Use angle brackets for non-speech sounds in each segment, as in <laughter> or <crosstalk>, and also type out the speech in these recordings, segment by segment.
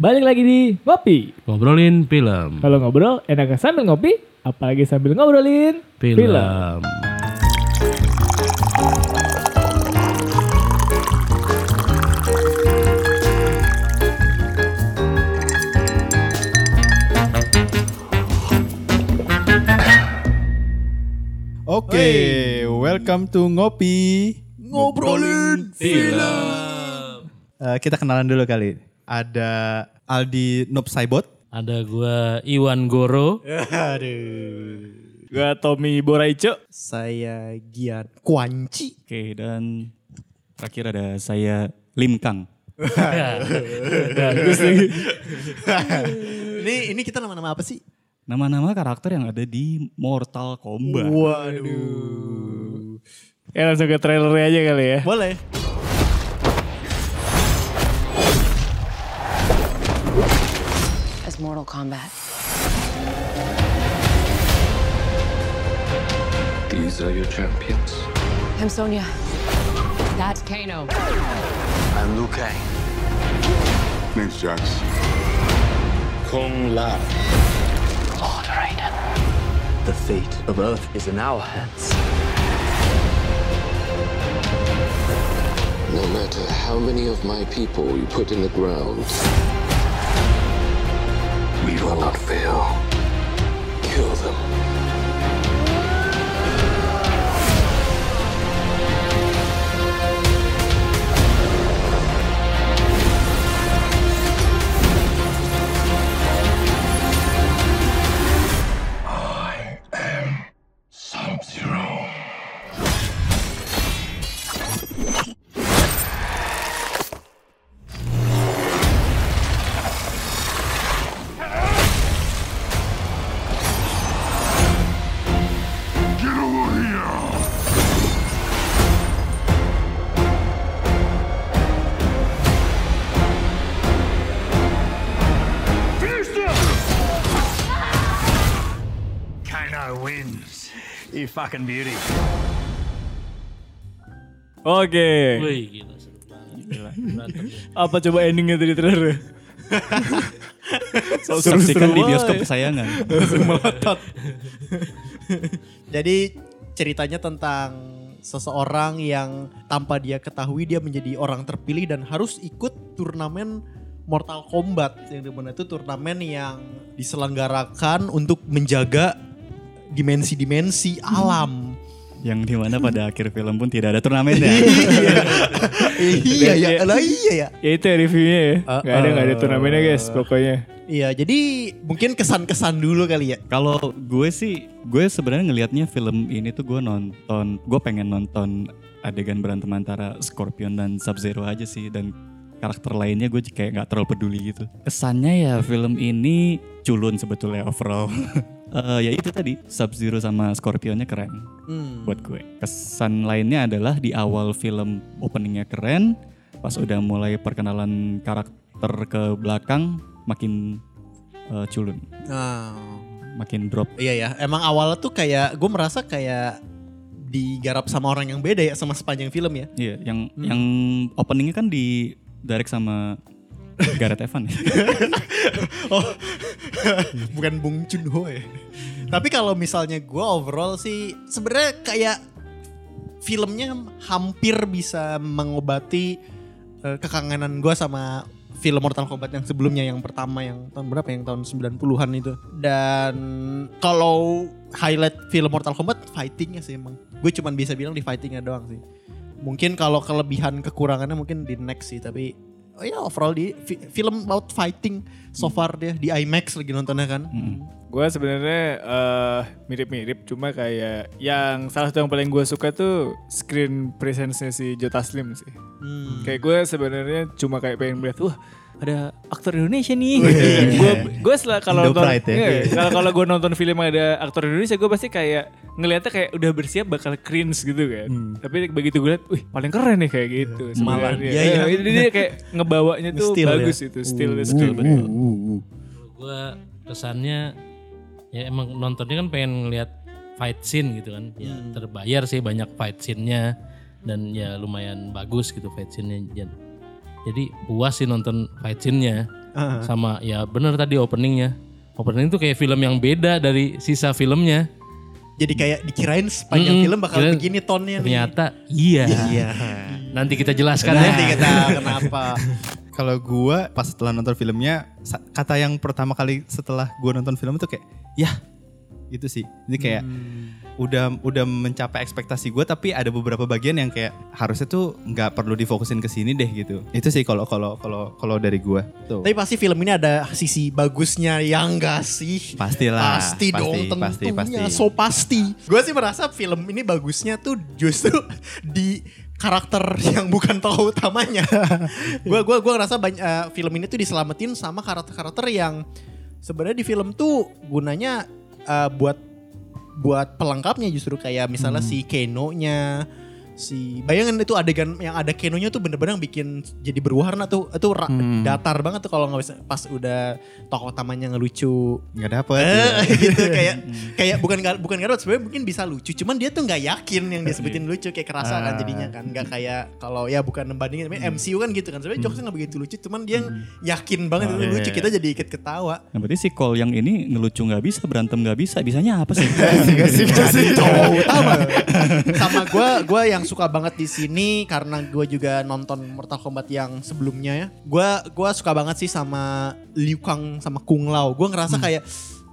Balik lagi di Ngopi. Ngobrolin film. Kalau ngobrol enaknya sambil ngopi, apalagi sambil ngobrolin Film. Oke, welcome to Ngopi. Ngobrolin Film. Eh, kita kenalan dulu kali. Ada Aldi Noob Saibot. Ada gua Iwan Goro. Aduh. Gua Tommy Boraico. Saya Gian Kuanci. Oke, dan terakhir ada saya Lim Kang. Bagus nih. <laughs> Ini ini kita nama-nama apa sih? Nama-nama karakter yang ada di Mortal Kombat. Waduh. Ya langsung ke trailernya aja kali ya. Boleh. Mortal Kombat. These are your champions. I'm Sonya. That's Kano. I'm Liu Kang. Name's Jax. Kung Lao. Lord Raiden. The fate of Earth is in our hands. No matter how many of my people you put in the ground, we will not fail. Kill them. Fucking beauty. Oke. Wih, gila seru banget. Berantem. Apa coba endingnya tadi trailer? <laughs> Saksikan di bioskop kesayangan. Jadi ceritanya tentang seseorang yang tanpa dia ketahui dia menjadi orang terpilih dan harus ikut turnamen Mortal Kombat yang di mana itu turnamen yang diselenggarakan untuk menjaga dimensi-dimensi alam. yang di mana pada <laughs> akhir film pun tidak ada turnamennya. iya ya, lah iya ya. Ya itu ya reviewnya ya. Uh, Gak ada gak ada uh. turnamennya guys pokoknya. Iya, jadi mungkin kesan-kesan dulu kali ya. Kalau gue sih, gue sebenarnya ngelihatnya film ini tuh gue nonton, gue pengen nonton adegan berantem antara Scorpion dan Sub Zero aja sih dan karakter lainnya gue kayak nggak terlalu peduli gitu. Kesannya ya film ini culun sebetulnya overall. <laughs> Eh, ya itu tadi Sub Zero sama Scorpionnya keren Hmm. buat gue. Kesan lainnya adalah di awal film openingnya keren, pas udah mulai perkenalan karakter ke belakang makin eh, culun, Nah, makin drop. iya ya. Emang awalnya tuh kayak gue merasa kayak digarap sama orang yang beda ya sama sepanjang film ya. Iya, yang yang openingnya kan di direct sama Gareth Evan. <laughs> Oh, <laughs> bukan Bung Chun Ho ya. Tapi kalau misalnya gue overall sih sebenarnya kayak filmnya hampir bisa mengobati eh, kekangenan gue sama film Mortal Kombat yang sebelumnya yang pertama yang tahun berapa yang tahun 90-an itu. Dan kalau highlight film Mortal Kombat fightingnya sih emang. Gue cuman bisa bilang di fightingnya doang sih. Mungkin kalau kelebihan kekurangannya mungkin di next sih tapi oh ya overall di fi- film about fighting so far dia di IMAX lagi nontonnya kan. Gue sebenarnya eh, mirip-mirip cuma kayak yang salah satu yang paling gue suka tuh screen presence-nya si Jota Slim sih. Hmm. Kayak gue sebenarnya cuma kayak pengen melihat wah ada aktor Indonesia nih. Gue <laughs> gue setelah kalau nonton ya. iya, kalau kalau gue nonton film ada aktor Indonesia gue pasti kayak ngelihatnya kayak udah bersiap bakal cringe gitu kan. Tapi begitu gue lihat, wih paling keren nih kayak gitu. Malah, sebenarnya. iya, iya. Eh, Dia, kayak ngebawanya tuh Still ya. bagus itu, still still betul. Gue kesannya ya emang nontonnya kan pengen ngeliat fight scene gitu kan. Ya terbayar sih banyak fight scene-nya dan ya lumayan bagus gitu fight scene-nya. Jadi puas sih nonton fight scene-nya. sama ya bener tadi openingnya. Opening itu kayak film yang beda dari sisa filmnya. Jadi kayak dikirain sepanjang Mm-mm, film bakal kirain begini tonnya nih. Ternyata iya. Iya. <laughs> Nanti kita jelaskan Nanti ya. kita <laughs> kenapa. Kalau gua pas setelah nonton filmnya, kata yang pertama kali setelah gua nonton film itu kayak, ya itu sih. Ini kayak udah udah mencapai ekspektasi gua, tapi ada beberapa bagian yang kayak harusnya tuh nggak perlu difokusin ke sini deh gitu. Itu sih kalau kalau kalau kalau dari gua. Tuh. Tapi pasti film ini ada sisi bagusnya yang gak sih? Pastilah. Pasti, dong pasti, tentunya. pasti. So pasti. Gue sih merasa film ini bagusnya tuh justru <laughs> di karakter yang bukan tokoh utamanya. <laughs> Gue gua gua ngerasa banyak eh, film ini tuh diselamatin sama karakter-karakter yang sebenarnya di film tuh gunanya eh, buat buat pelengkapnya justru kayak misalnya si Keno-nya si bayangan itu adegan yang ada Kenonya tuh bener-bener bikin jadi berwarna tuh itu ra- datar banget tuh kalau nggak bisa pas udah tokoh utamanya ngelucu. Nggak dapet. eh, <laughs> gitu kayak kayak bukan bukan nggak sebenarnya mungkin bisa lucu cuman dia tuh nggak yakin yang disebutin lucu kayak kerasa kan jadinya kan nggak kayak kalau ya bukan membandingin tapi MCU kan gitu kan sebenarnya jokesnya nggak begitu lucu cuman dia yang yakin banget itu lucu kita jadi ikut ketawa. Nah berarti si Cole yang ini ngelucu nggak bisa, berantem nggak bisa. Bisanya apa sih? sama gue gue yang suka banget di sini karena gue juga nonton Mortal Kombat yang sebelumnya ya. Gue gua suka banget sih sama Liu Kang sama Kung Lao. Gue ngerasa kayak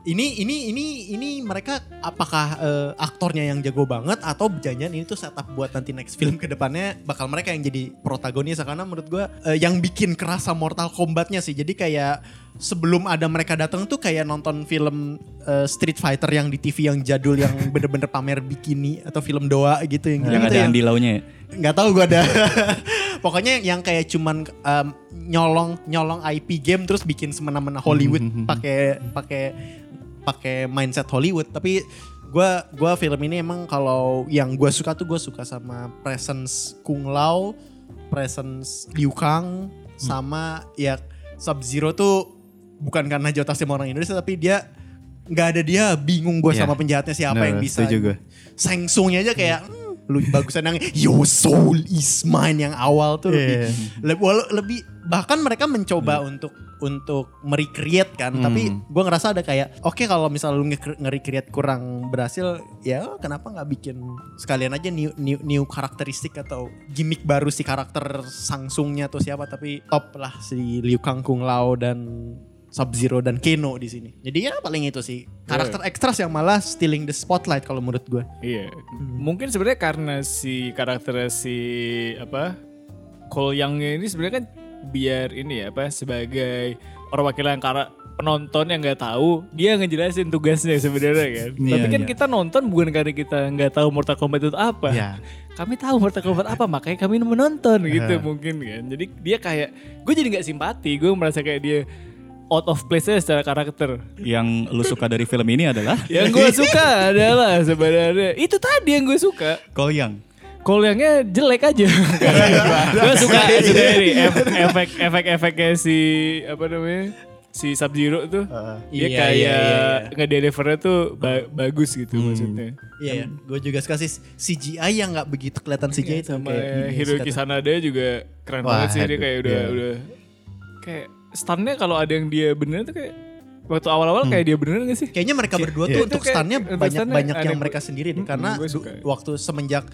ini ini ini ini mereka apakah eh, aktornya yang jago banget atau jangan ini tuh setup buat nanti next film ke depannya bakal mereka yang jadi protagonis. Karena menurut gue eh, yang bikin kerasa Mortal Kombatnya sih. Jadi kayak sebelum ada mereka datang tuh kayak nonton film eh, Street Fighter yang di TV yang jadul yang <laughs> bener-bener pamer bikini atau film doa gitu yang yang gitu ada Andi Launya ya? nggak tahu gue ada. <laughs> Pokoknya yang kayak cuman em, nyolong nyolong IP game terus bikin semena-mena Hollywood pakai pakai pakai mindset Hollywood tapi gue gua film ini emang kalau yang gue suka tuh gue suka sama presence Kung Lao presence Liu Kang sama ya Sub Zero tuh bukan karena Jota Sim orang Indonesia tapi dia nggak ada dia bingung gue Iya. sama penjahatnya siapa Bener, yang bisa gue. sengsungnya aja kayak hmm, lu bagusan yang <laughs> your soul is mine yang awal tuh lebih, Iya. lebih, bahkan mereka mencoba untuk untuk merecreate kan tapi gue ngerasa ada kayak oke kalau misal lu nge- nge-recreate kurang berhasil ya kenapa nggak bikin sekalian aja new, new, new karakteristik atau gimmick baru si karakter sangsungnya atau siapa tapi top lah si Liu Kang Kung Lao dan Sub Zero dan Keno di sini. Jadi ya paling itu sih karakter ekstras yang malah stealing the spotlight kalau menurut gue. Iya. Mungkin sebenarnya karena si karakter si apa Cole Young ini sebenarnya kan biar ini ya apa sebagai perwakilan kara penonton yang nggak tahu dia ngejelasin tugasnya sebenarnya kan. Iya, Tapi kan iya. kita nonton bukan karena kita nggak tahu Mortal Kombat itu apa. Iya. Kami tahu Mortal Kombat apa makanya kami menonton gitu mungkin kan. Jadi dia kayak gue jadi nggak simpati. Gue merasa kayak dia out of place secara karakter. Yang lu suka dari film ini adalah Yang gue suka adalah sebenarnya itu tadi yang gue suka. Cole Young. Kolangnya jelek aja. <laughs> gue suka suka ini ef- efek efek efeknya si apa namanya si Sub Zero tuh. dia iya, kayak iya, iya, ngedelivernya tuh ba- bagus gitu maksudnya. Iya, gue juga suka sih CGI yang nggak begitu kelihatan CGI itu Sama kayak Hiroki Sanada juga keren Wah, banget sih dia kayak udah iya. udah kayak stunnya kalau ada yang dia bener tuh kayak waktu awal-awal kayak dia bener gak sih? Kayaknya mereka berdua Iya. tuh Itu untuk stunnya untuk banyak stunnya banyak yang mereka sendiri deh. Mm, Karena waktu semenjak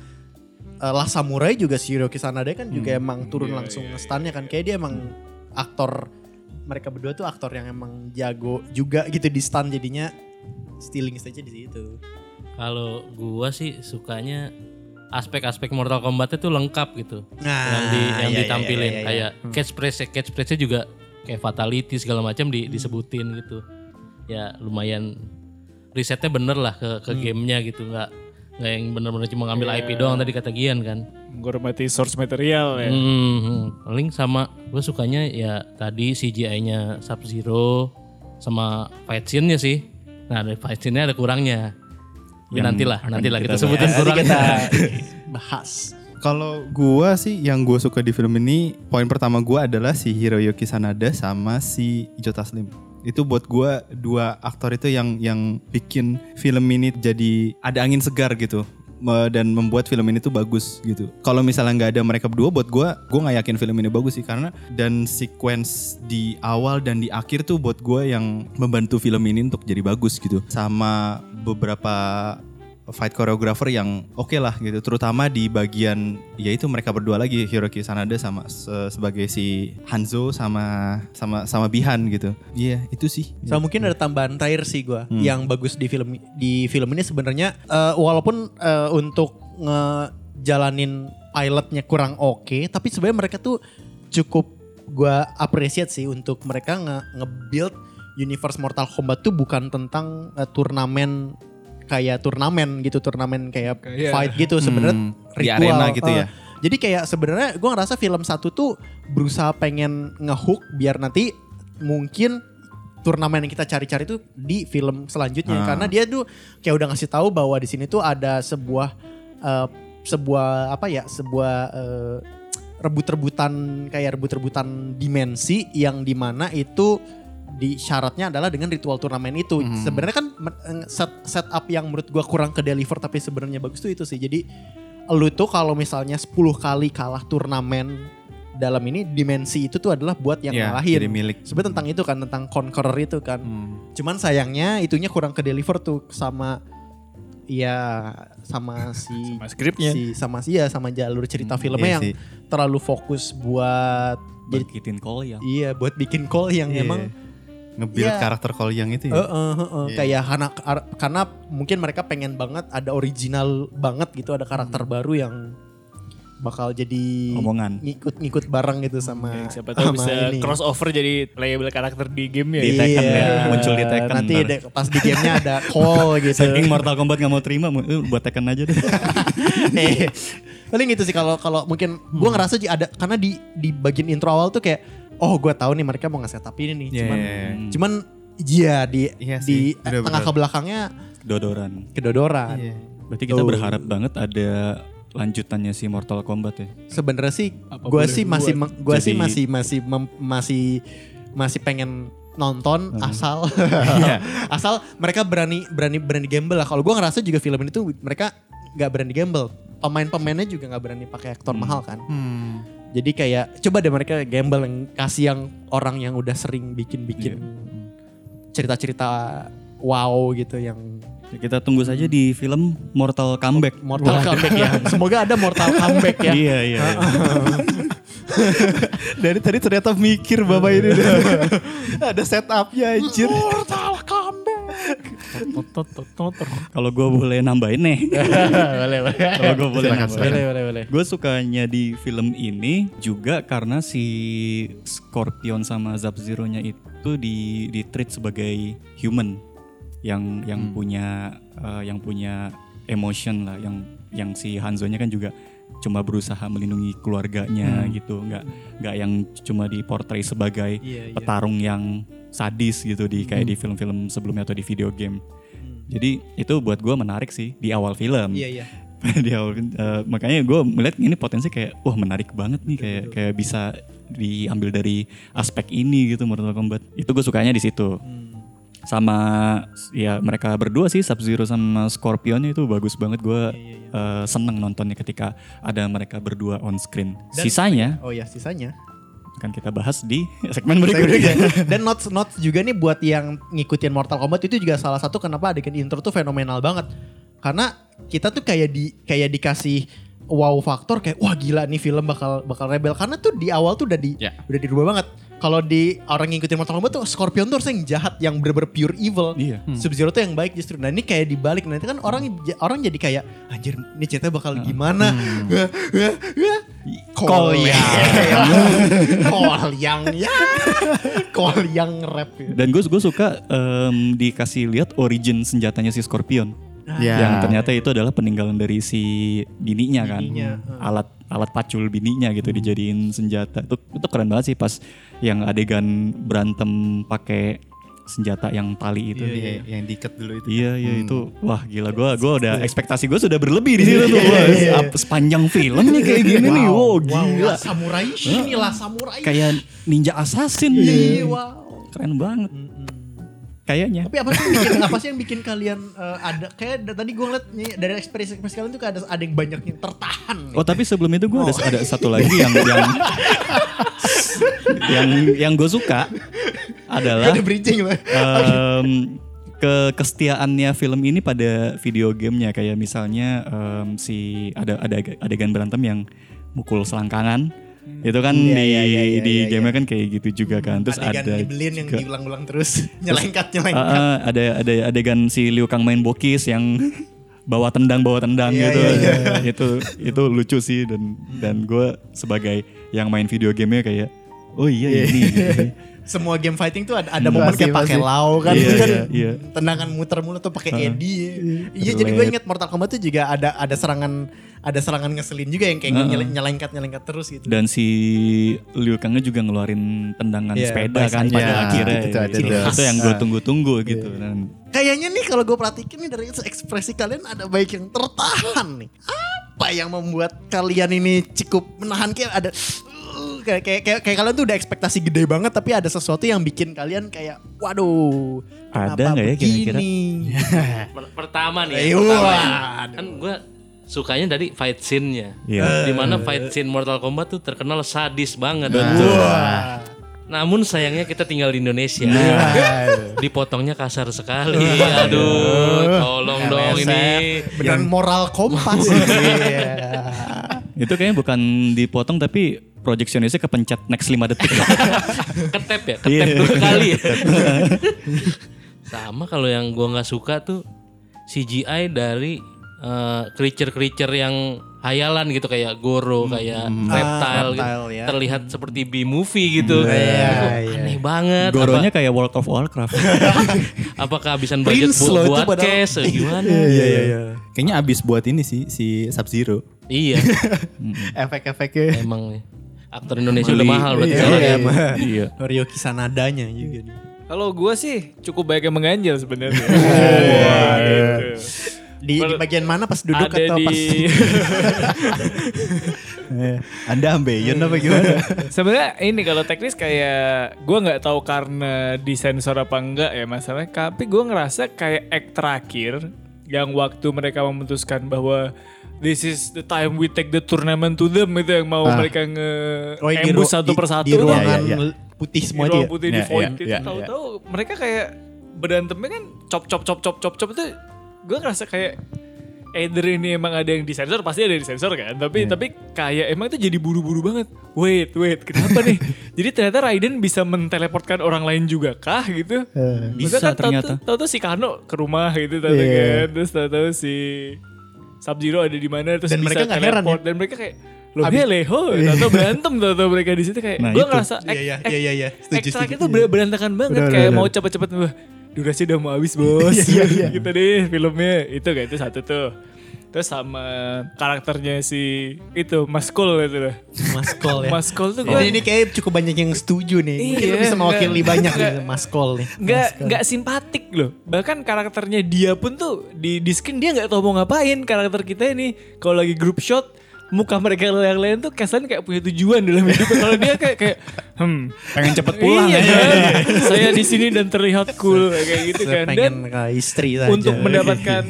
uh, Last Samurai juga si Hiroki Sanada kan juga emang turun Iya, langsung iya, stunnya kan. Kayak dia emang aktor mereka berdua tuh aktor yang emang jago juga gitu di stun jadinya stealing stage di situ. Kalau gua sih sukanya aspek-aspek Mortal Kombat itu lengkap gitu. Nah, yang di yang iya, ditampilin iya, iya, iya. kayak catchphrase catchphrase juga kayak fatality segala macam di, disebutin gitu. Ya lumayan risetnya bener lah ke ke gamenya gitu nggak nggak yang bener-bener cuma ngambil IP doang tadi kata Gian kan. Menghormati source material ya. Hmm, paling sama gue sukanya ya tadi CGI-nya Sub Zero sama fight scene-nya sih. Nah, dari fight scene-nya ada kurangnya. Tapi Yang nantilah, nantilah kita kita, sebutin Nanti kurangnya. kita <laughs> bahas. Kalau gua sih yang gua suka di film ini poin pertama gua adalah si Hiroyuki Sanada sama si Jota Slim. Itu buat gua dua aktor itu yang yang bikin film ini jadi ada angin segar gitu. dan membuat film ini tuh bagus gitu. Kalau misalnya nggak ada mereka berdua, buat gue, gue nggak yakin film ini bagus sih karena dan sequence di awal dan di akhir tuh buat gue yang membantu film ini untuk jadi bagus gitu. Sama beberapa fight choreographer yang oke lah gitu. Terutama di bagian yaitu mereka berdua lagi Hiroki Sanada sama se- sebagai si Hanzo sama sama sama Bihan gitu. Iya itu sih. Sama mungkin ada tambahan terakhir sih gua yang bagus di film di film ini sebenarnya eh, walaupun eh, untuk ngejalanin pilotnya kurang oke, tapi sebenarnya mereka tuh cukup gua appreciate sih untuk mereka nge nge-build universe Mortal Kombat tuh bukan tentang eh, turnamen kayak turnamen gitu, turnamen kayak Kayak- fight gitu sebenarnya Hmm, di ritual. arena gitu Eh, ya. Jadi kayak sebenarnya gue ngerasa film satu tuh berusaha pengen ngehook biar nanti mungkin turnamen yang kita cari-cari tuh di film selanjutnya Ah. karena dia tuh kayak udah ngasih tahu bahwa di sini tuh ada sebuah eh, sebuah apa ya sebuah eh, rebut-rebutan kayak rebut-rebutan dimensi yang di mana itu di syaratnya adalah dengan ritual turnamen itu sebenarnya kan eh, set setup yang menurut gua kurang ke deliver tapi sebenarnya bagus tuh itu sih jadi lu tuh kalau misalnya 10 kali kalah turnamen dalam ini dimensi itu tuh adalah buat yang Iya, ngalahin. jadi milik. Sebenarnya tentang itu kan tentang conqueror itu kan. Hmm. Cuman sayangnya itunya kurang ke deliver tuh sama ya sama <laughs> si Sama skripnya. si sama si ya sama jalur cerita filmnya iya yang sih. terlalu fokus buat jadi Bangkitin call ya. iya buat bikin call yang Iya. emang nge-build Iya. karakter call yang itu ya eh, eh, eh. Iya. kayak karena karena mungkin mereka pengen banget ada original banget gitu ada karakter baru yang bakal jadi Omongan. ngikut-ngikut bareng gitu sama Siapa tahu sama bisa ini. crossover jadi playable karakter di game ya. Di Tekken ya, muncul di Tekken Nanti deh, pas di gamenya ada call <laughs> gitu. Saking Mortal Kombat gak mau terima, eh, buat Tekken aja deh. <laughs> Eh, Paling gitu sih kalau kalau mungkin gue ngerasa sih ada karena di di bagian intro awal tuh kayak oh gue tahu nih mereka mau nge setup ini nih. Iya, Cuman iya, iya. cuman iya di Iya di bener-bener. tengah ke belakangnya Dodoran. kedodoran. Iya. Berarti kita Tuh. berharap banget ada lanjutannya si Mortal Kombat ya. Sebenarnya sih gue sih masih gua sih masih masih mem- masih masih pengen nonton asal <laughs> asal mereka berani berani berani gamble lah. Kalau gue ngerasa juga film ini tuh mereka nggak berani gamble. Pemain-pemainnya juga nggak berani pakai aktor mahal kan. Hmm. Jadi kayak coba deh mereka gamble yang kasih yang orang yang udah sering bikin-bikin cerita-cerita wow gitu yang Ya, kita tunggu saja di film Mortal Comeback. Mortal Comeback ya. <laughs> Semoga ada Mortal Comeback ya. Iya, iya. iya. <laughs> dari tadi ternyata mikir bapak ini <laughs> ada setupnya anjir Mortal Comeback. <laughs> Kalau gue boleh nambahin nih. <laughs> boleh, boleh. Kalau gue boleh nambahin. Boleh, boleh, boleh. Gue sukanya di film ini juga karena si Scorpion sama Sub-Zero-nya itu di di treat sebagai human yang yang punya eh, yang punya emotion lah yang yang si Hanzo-nya kan juga cuma berusaha melindungi keluarganya gitu nggak nggak yang cuma diportray sebagai Iya, iya. petarung yang sadis gitu di kayak di film-film sebelumnya atau di video game. Jadi itu buat gue menarik sih di awal film. Iya, iya. <laughs> di awal eh, makanya gue melihat ini potensi kayak wah menarik banget nih kayak kayak bisa diambil dari aspek ini gitu Mortal Kombat. Itu gue sukanya di situ. Sama ya mereka berdua sih Sub Zero sama Scorpionnya itu bagus banget. Gue eh, seneng nontonnya ketika ada mereka berdua on screen. Sisanya Oh ya, sisanya. Akan kita bahas di segmen berikutnya <laughs> Dan notes notes juga nih buat yang ngikutin Mortal Kombat itu juga salah satu kenapa adegan intro tuh fenomenal banget. Karena kita tuh kayak di kayak dikasih wow faktor kayak wah gila nih film bakal bakal rebel karena tuh di awal tuh udah di Ya. udah dirubah banget. Kalau di orang yang ngikutin Mortal Kombat tuh Scorpion tuh harusnya yang jahat yang bener-bener pure evil. Iya. Sub Zero tuh yang baik justru. Nah ini kayak dibalik nanti kan orang orang jadi kayak anjir ini ceritanya bakal gimana? Kol yang Kol <laughs> yang ya Kol yang rap gitu. dan gue gue suka em, dikasih lihat origin senjatanya si Scorpion Ya. yang ternyata itu adalah peninggalan dari si bininya kan Bininya, alat alat pacul bininya gitu dijadiin senjata. Itu itu keren banget sih pas yang adegan berantem pakai senjata yang tali itu. Iya, yang diikat dulu itu Iya iya itu wah gila. Gua gua udah ekspektasi gua sudah berlebih di situ tuh. Iya, Wah, iya. sepanjang film nih kayak gini nih. Wow. Gila. lah, samurai inilah samurai. kayak ninja assassin. Iya, nih wow. keren banget Kayaknya. Tapi apa sih yang bikin apa sih yang bikin kalian eh, ada kayak da- tadi gue ngeliat nih dari ekspresi ekspresi kalian tuh kayak ada ada yang banyak yang tertahan. nih. Oh tapi sebelum itu gue ada ada satu lagi yang yang yang yang gue suka adalah ada bridging lah. em, ke kesetiaannya film ini pada video gamenya kayak misalnya em, si ada ada adegan berantem yang mukul selangkangan itu kan Iya, di iya, iya, iya, di iya, gamenya kan kayak gitu juga kan. Terus Adegan ada yang juga- diulang-ulang terus. <laughs> Nyelengkat Ah, nyelengkat. ah, ada ada adegan si Liu Kang main bokis yang <laughs> bawa tendang bawa tendang Iya, gitu. iya, <laughs> itu itu lucu sih dan dan gue sebagai yang main video gamenya kayak oh iya. ini gitu. Semua game fighting tuh ada, ada Hmm. momen kayak pakai lau kan, Iya, <laughs> kan iya, iya. tendangan muter mulu tuh pakai Heeh. Eddie. Iya jadi gue inget Mortal Kombat tuh juga ada ada serangan ada serangan ngeselin juga yang kayak Heeh. nyele- nyelengkat nyelengkat terus gitu. dan si Liu Kangnya juga ngeluarin tendangan Iya, sepeda kan pada Iya, akhirnya itu ada itu, tuh. itu yang gue Ah. tunggu-tunggu gitu Iya. dan Kayaknya nih kalau gue perhatiin nih dari ekspresi kalian ada baik yang tertahan nih. Apa yang membuat kalian ini cukup menahan kayak ada uh, kayak, kayak, kayak, kayak kalian tuh udah ekspektasi gede banget tapi ada sesuatu yang bikin kalian kayak waduh Ada nggak ya kira-kira? Pertama nih, Eh, ya, pertama ya. waduh. kan gue sukanya dari fight scene-nya. Iya. Di mana fight scene Mortal Kombat tuh terkenal sadis banget. Wah. Namun sayangnya kita tinggal di Indonesia. Nah. Dipotongnya kasar sekali. Aduh, tolong dong ini. Beneran moral kompas. <laughs> Iya. itu kayaknya bukan dipotong tapi projectionisnya kepencet next 5 detik <laughs> Ketep ya, ketep Iya. dua kali ya. <laughs> Sama kalau yang gua nggak suka tuh CGI dari eh, creature-creature yang hayalan gitu kayak Goro, kayak reptile, gitu. reptile, ya. terlihat seperti B-movie gitu. Iya, Itu iya. Aneh banget. Goronya kayak World of Warcraft <laughs> Apa, apakah habisan budget bu- buat padahal. cash atau gimana? Iya iya iya. Kayaknya abis buat ini sih si Sub Zero. Iya, Efek-efeknya. emang nih. Aktor Indonesia udah mahal berarti Iya, iya, ya. emang. iya Kisanadanya juga nih. Kalau gue sih cukup banyak yang mengganjal sebenarnya. Wah, <laughs> gitu. Di, di bagian mana pas duduk ada atau di pas <laughs> Anda ambeien apa gimana? sebenarnya ini kalau teknis kayak gue nggak tahu karena disensor apa enggak ya masalahnya tapi gue ngerasa kayak act terakhir yang waktu mereka memutuskan bahwa this is the time we take the tournament to them itu yang mau Ah. mereka nge Oh, ambush ru- satu di- persatu di ruangan Iya, iya, putih di semua ruang dia. putih di Iya, void iya, itu iya, tahu-tahu mereka kayak berantemnya kan cop cop cop cop cop cop itu gue ngerasa kayak either ini emang ada yang disensor pasti ada yang disensor kan? Tapi Iya. tapi kayak emang itu jadi buru-buru banget. Wait wait kenapa nih? <laughs> Jadi ternyata Raiden bisa menteleportkan orang lain juga kah gitu? Bisa Maksudnya kan ternyata. tahu tahu si Kano ke rumah gitu tahu Iya. kan? Terus tahu si Sub Zero ada di mana terus Dan bisa mereka nggak heran teleport. Dan mereka kayak lo dia leho tahu berantem tahu tahu mereka di situ kayak. Nah, gue ngerasa Iya iya iya iya. iya. Setuju setuju. itu ber- berantakan banget Bener, kayak bener, mau cepet-cepet durasi udah mau habis <laughs> bos. Iya, iya. <laughs> gitu deh filmnya. Itu kayak itu satu tuh. Terus sama karakternya si itu Mas Cole itu lah Mas Kol ya. Mas Cole tuh gue Ini, ini kayak cukup banyak yang setuju nih. Mungkin Iya, lu bisa mewakili banyak nih Mas Kol nih. nggak nggak simpatik loh. Bahkan karakternya dia pun tuh di di screen dia nggak tahu mau ngapain. Karakter kita ini kalau lagi group shot muka mereka yang lain tuh kesan kayak punya tujuan dalam hidup. Kalau dia kayak kayak hmm Pengen cepet pulang iya, ya. saya di sini dan terlihat cool kayak gitu kan. dan ke istri saja. untuk mendapatkan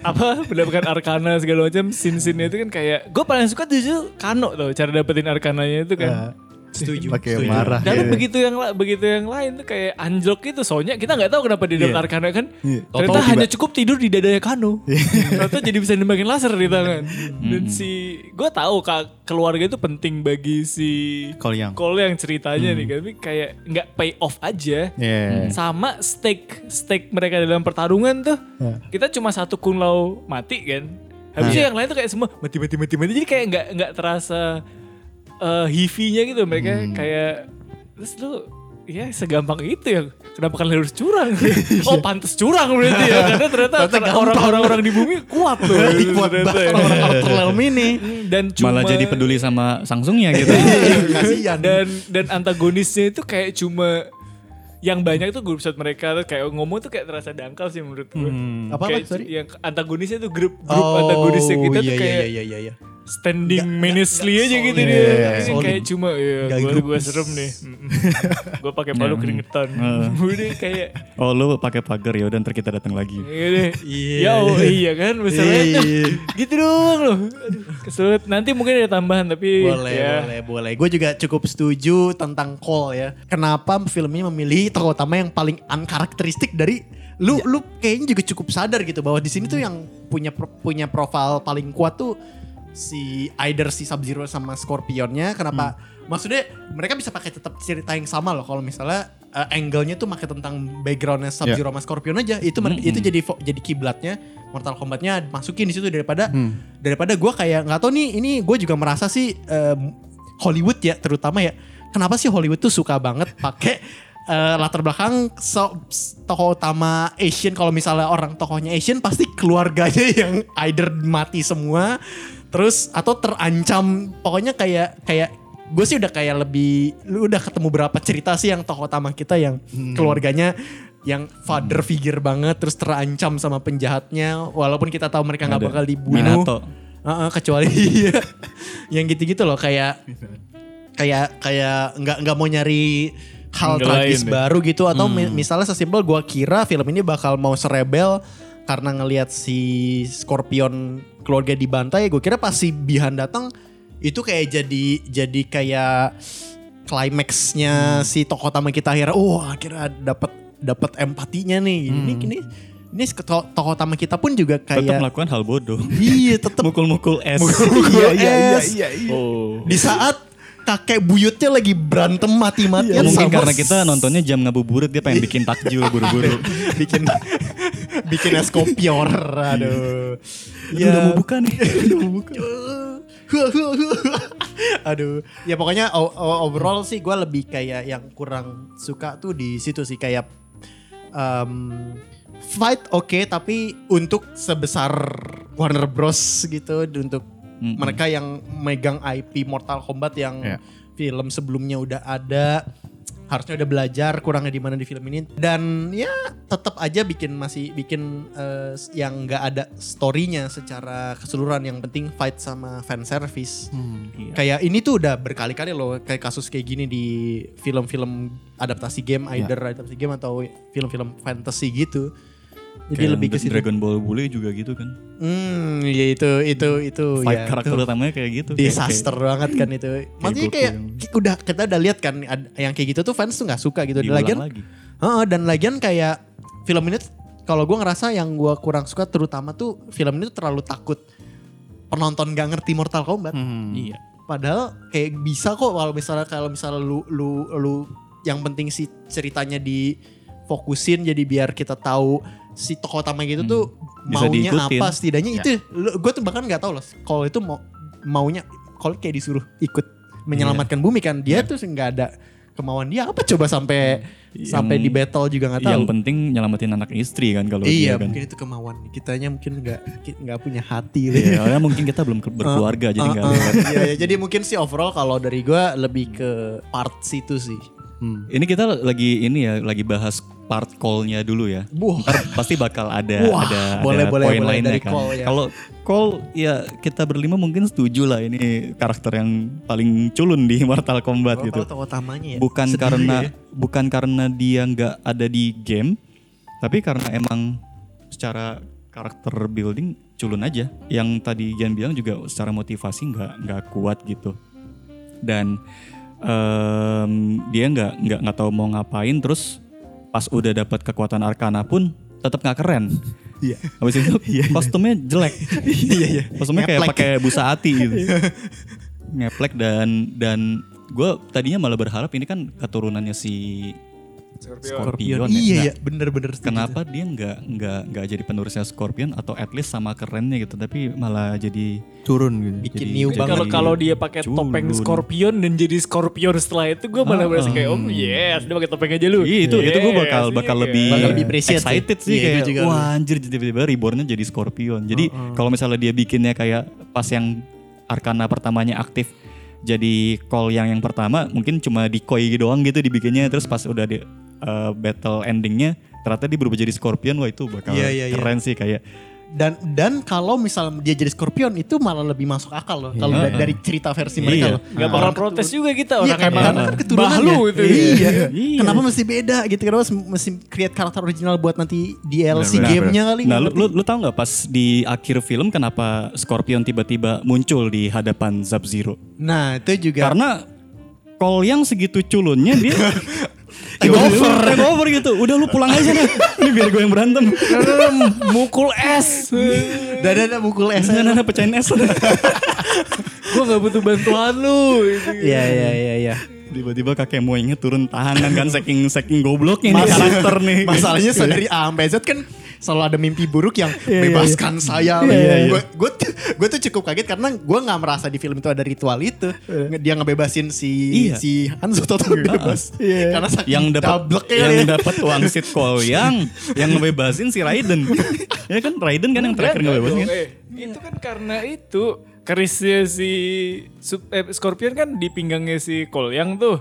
apa mendapatkan arkana segala macam scene scene itu kan kayak gue paling suka tuh Kano tuh cara dapetin arkananya itu kan setuju. Pakai marah. dan gitu. begitu yang begitu yang lain tuh kayak anjlok itu soalnya kita nggak tahu kenapa dia dapat Iya. arkana kan Iya. ternyata hanya cukup tidur di dadanya Kano ternyata jadi bisa nembakin laser di tangan dan si gue tahu kak keluarga itu penting bagi si. Cole yang ceritanya nih tapi kayak nggak pay off aja Iya. sama stake stake mereka dalam pertarungan tuh Ya. kita cuma satu Kun Lao mati kan habisnya yang lain tuh kayak semua mati mati mati mati jadi kayak nggak nggak terasa eh heavy-nya gitu mereka kayak terus lu ya segampang itu ya kenapa kalian harus curang <laughs> oh pantas curang berarti ya karena <laughs> ternyata orang-orang orang di bumi kuat loh <laughs> Kuat banget ya. orang karakter dalam ini. dan cuma malah jadi peduli sama Samsungnya gitu Kasihan. dan dan antagonisnya itu kayak cuma yang banyak tuh grup shot mereka tuh kayak ngomong tuh kayak terasa dangkal sih menurut gue. Apa, apa? Kayak Sorry. Yang antagonisnya tuh grup grup antagonisnya kita iya, tuh kayak iya, iya, iya, iya. Standing menacely nggak aja gitu dia. Ini solid. kayak cuma ya gue gue serem nih. <laughs> gue pakai palu Ya. keringetan. <laughs> Udah kayak Oh lu pakai pagar ya udah ntar kita datang lagi. Iya deh. Iya. Ya oh, iya kan masalahnya. Iya. <laughs> gitu doang loh. Aduh, kesulit. Nanti mungkin ada tambahan tapi Boleh, ya. boleh, boleh. Gue juga cukup setuju tentang Cole ya. Kenapa filmnya memilih tokoh utama yang paling unkarakteristik dari lu lu kayaknya juga cukup sadar gitu bahwa di sini tuh yang punya punya profil paling kuat tuh si either si Sub Zero sama Scorpionnya. Kenapa? Maksudnya mereka bisa pakai tetap cerita yang sama loh kalau misalnya uh, angle-nya tuh pakai tentang backgroundnya Sub Zero sama Scorpion aja. Itu mer- itu jadi jadi kiblatnya Mortal Kombatnya masukin di situ daripada daripada gue kayak nggak tahu nih ini gue juga merasa sih em, Hollywood ya terutama ya kenapa sih Hollywood tuh suka banget pakai eh, latar belakang so, tokoh utama Asian kalau misalnya orang tokohnya Asian pasti keluarganya <laughs> yang either mati semua terus atau terancam. Pokoknya kayak kayak gue sih udah kayak lebih lu udah ketemu berapa cerita sih yang tokoh utama kita yang keluarganya yang father figure banget terus terancam sama penjahatnya walaupun kita tahu mereka nggak bakal dibunuh. Minato. Heeh, kecuali <laughs> yang gitu-gitu loh kayak kayak kayak nggak nggak mau nyari hal tragis ya. baru gitu atau mi- misalnya sesimpel gua kira film ini bakal mau serebel karena ngelihat si Scorpion keluarga dibantai gue kira pas si Bihan datang itu kayak jadi jadi kayak klimaksnya si tokoh utama kita akhirnya oh akhirnya dapat dapat empatinya nih ini ini ini to- tokoh utama kita pun juga Tetap kayak melakukan hal bodoh. iya tetap Mukul-mukul <laughs> es. iya iya iya Oh. di saat kakek buyutnya lagi berantem mati-matian Ya, mungkin sama karena kita nontonnya jam ngabuburit dia pengen bikin takjil buru-buru. <laughs> bikin bikin es kopior aduh. Ya, udah mau buka nih. <laughs> udah mau buka. Aduh. Ya pokoknya overall sih gue lebih kayak yang kurang suka tuh di situ sih. Kayak um, fight oke tapi untuk sebesar Warner Bros. gitu untuk Mm-mm. mereka yang megang IP Mortal Kombat yang Ya. film sebelumnya udah ada harusnya udah belajar kurangnya di mana di film ini. Dan ya tetap aja bikin masih bikin eh, yang nggak ada storynya secara keseluruhan. Yang penting fight sama fan service. Iya. kayak ini tuh udah berkali-kali loh kayak kasus kayak gini di film-film adaptasi game either adaptasi game atau film-film fantasy gitu jadi Kayak lebih ke situ Dragon Ball Bully juga gitu kan. hmm ya itu itu itu Fight ya karakter itu utamanya kayak gitu. Kayak- disaster banget kan itu maksudnya kayak yang- ki- udah kita udah lihat kan yang kayak gitu tuh fans tuh nggak suka gitu kayak dan lagian lagi. Heeh, dan lagian kayak film ini kalau gue ngerasa yang gue kurang suka terutama tuh film ini tuh terlalu takut penonton gak ngerti Mortal Kombat. Iya. Padahal kayak bisa kok kalau misalnya kalau misalnya lu lu lu yang penting si ceritanya difokusin jadi biar kita tahu si tokoh utama gitu tuh Hmm. Bisa maunya diikutin. apa setidaknya itu gue tuh bahkan nggak tahu loh kalau itu mau maunya kalau kayak disuruh ikut menyelamatkan bumi kan dia tuh nggak ada kemauan dia apa coba sampai sampai di battle juga nggak tahu Yang penting nyelamatin anak istri kan kalau iya dia kan. mungkin itu kemauan kitanya mungkin nggak nggak punya hati Iya, ya <laughs> mungkin kita belum ke- berkeluarga jadi nggak Uh, uh, lihat. iya, iya. jadi mungkin sih overall kalau dari gua lebih ke part situ sih. Ini kita lagi ini ya lagi bahas part call-nya dulu ya. Wah. Ntar pasti bakal ada Wah, ada, boleh, ada boleh, poin boleh lainnya dari kan. call ya. Kalau call ya kita berlima mungkin setuju lah ini karakter yang paling culun di Mortal Kombat gitu. Tokoh utamanya ya. Bukan Sedih karena ya. bukan karena dia nggak ada di game, tapi karena emang secara karakter building culun aja. Yang tadi Jan bilang juga secara motivasi nggak nggak kuat gitu. Dan em, dia nggak nggak nggak tahu mau ngapain terus pas udah dapat kekuatan Arcana pun tetap nggak keren. Iya. Habis itu <laughs> kostumnya jelek. Iya iya. Kostumnya kayak pakai busa hati gitu. Ngeplek dan dan gue tadinya malah berharap ini kan keturunannya si Scorpion. ya. Iya Nah, iya bener-bener. Kenapa dia nggak nggak nggak jadi penerusnya Scorpion atau at least sama kerennya gitu, tapi malah jadi turun gitu. Bikin jadi- new banget. Kalau kalau dia pakai topeng Scorpion dan jadi Scorpion setelah itu gue malah Ah, merasa kayak ah. oh yes dia pakai topeng aja lu. Iya itu itu gue bakal bakal iya. lebih Bakal lebih sih. excited sih Iya, itu kayak wah anjir tiba-tiba rebornnya jadi Scorpion. Jadi kalau misalnya dia bikinnya kayak pas yang Arcana pertamanya aktif jadi call yang yang pertama mungkin cuma decoy doang gitu dibikinnya terus pas udah di uh, battle endingnya ternyata dia berubah jadi Scorpion wah itu bakal Iya, iya, iya. keren sih kayak Dan dan kalau misal dia jadi Scorpion itu malah lebih masuk akal loh. Kalau da- dari cerita versi mereka Iya. loh. Gak bakal protes juga kita Iya, orang kan, emang karena kan keturunannya. bahlu itu. Iya. Iya. Kenapa mesti beda gitu? Kenapa mesti create karakter original buat nanti DLC gamenya kali? Nah, lu, Nggak lu, lu tau nggak pas di akhir film kenapa Scorpion tiba-tiba muncul di hadapan Sub-Zero? Nah itu juga. Karena Cole yang segitu culunnya dia <laughs> take over, take over gitu. Udah lu pulang aja nih. <laughs> Ini biar gue yang berantem. Mukul es. Dan ada mukul es. Nah, nah, pecahin es. <laughs> Gue gak butuh bantuan lu. Iya iya iya iya. Tiba-tiba kakek moingnya turun tahanan kan saking saking gobloknya nih karakter nih. Masalahnya dari A sampai Z kan selalu ada mimpi buruk yang Iya, bebaskan saya. Iya, iya. Gue gue tuh gue tuh cukup kaget karena gue nggak merasa di film itu ada ritual itu. Dia ngebebasin si Iya. si Hanzo total bebas. Karena saking yang dapat dableknya yang ya. dapat uang sit yang yang ngebebasin si Raiden. <laughs> ya kan Raiden kan yang terakhir ngebebasin kan. eh, itu kan karena itu kerisnya si Sup- eh, Scorpion kan di pinggangnya si Kolyang tuh.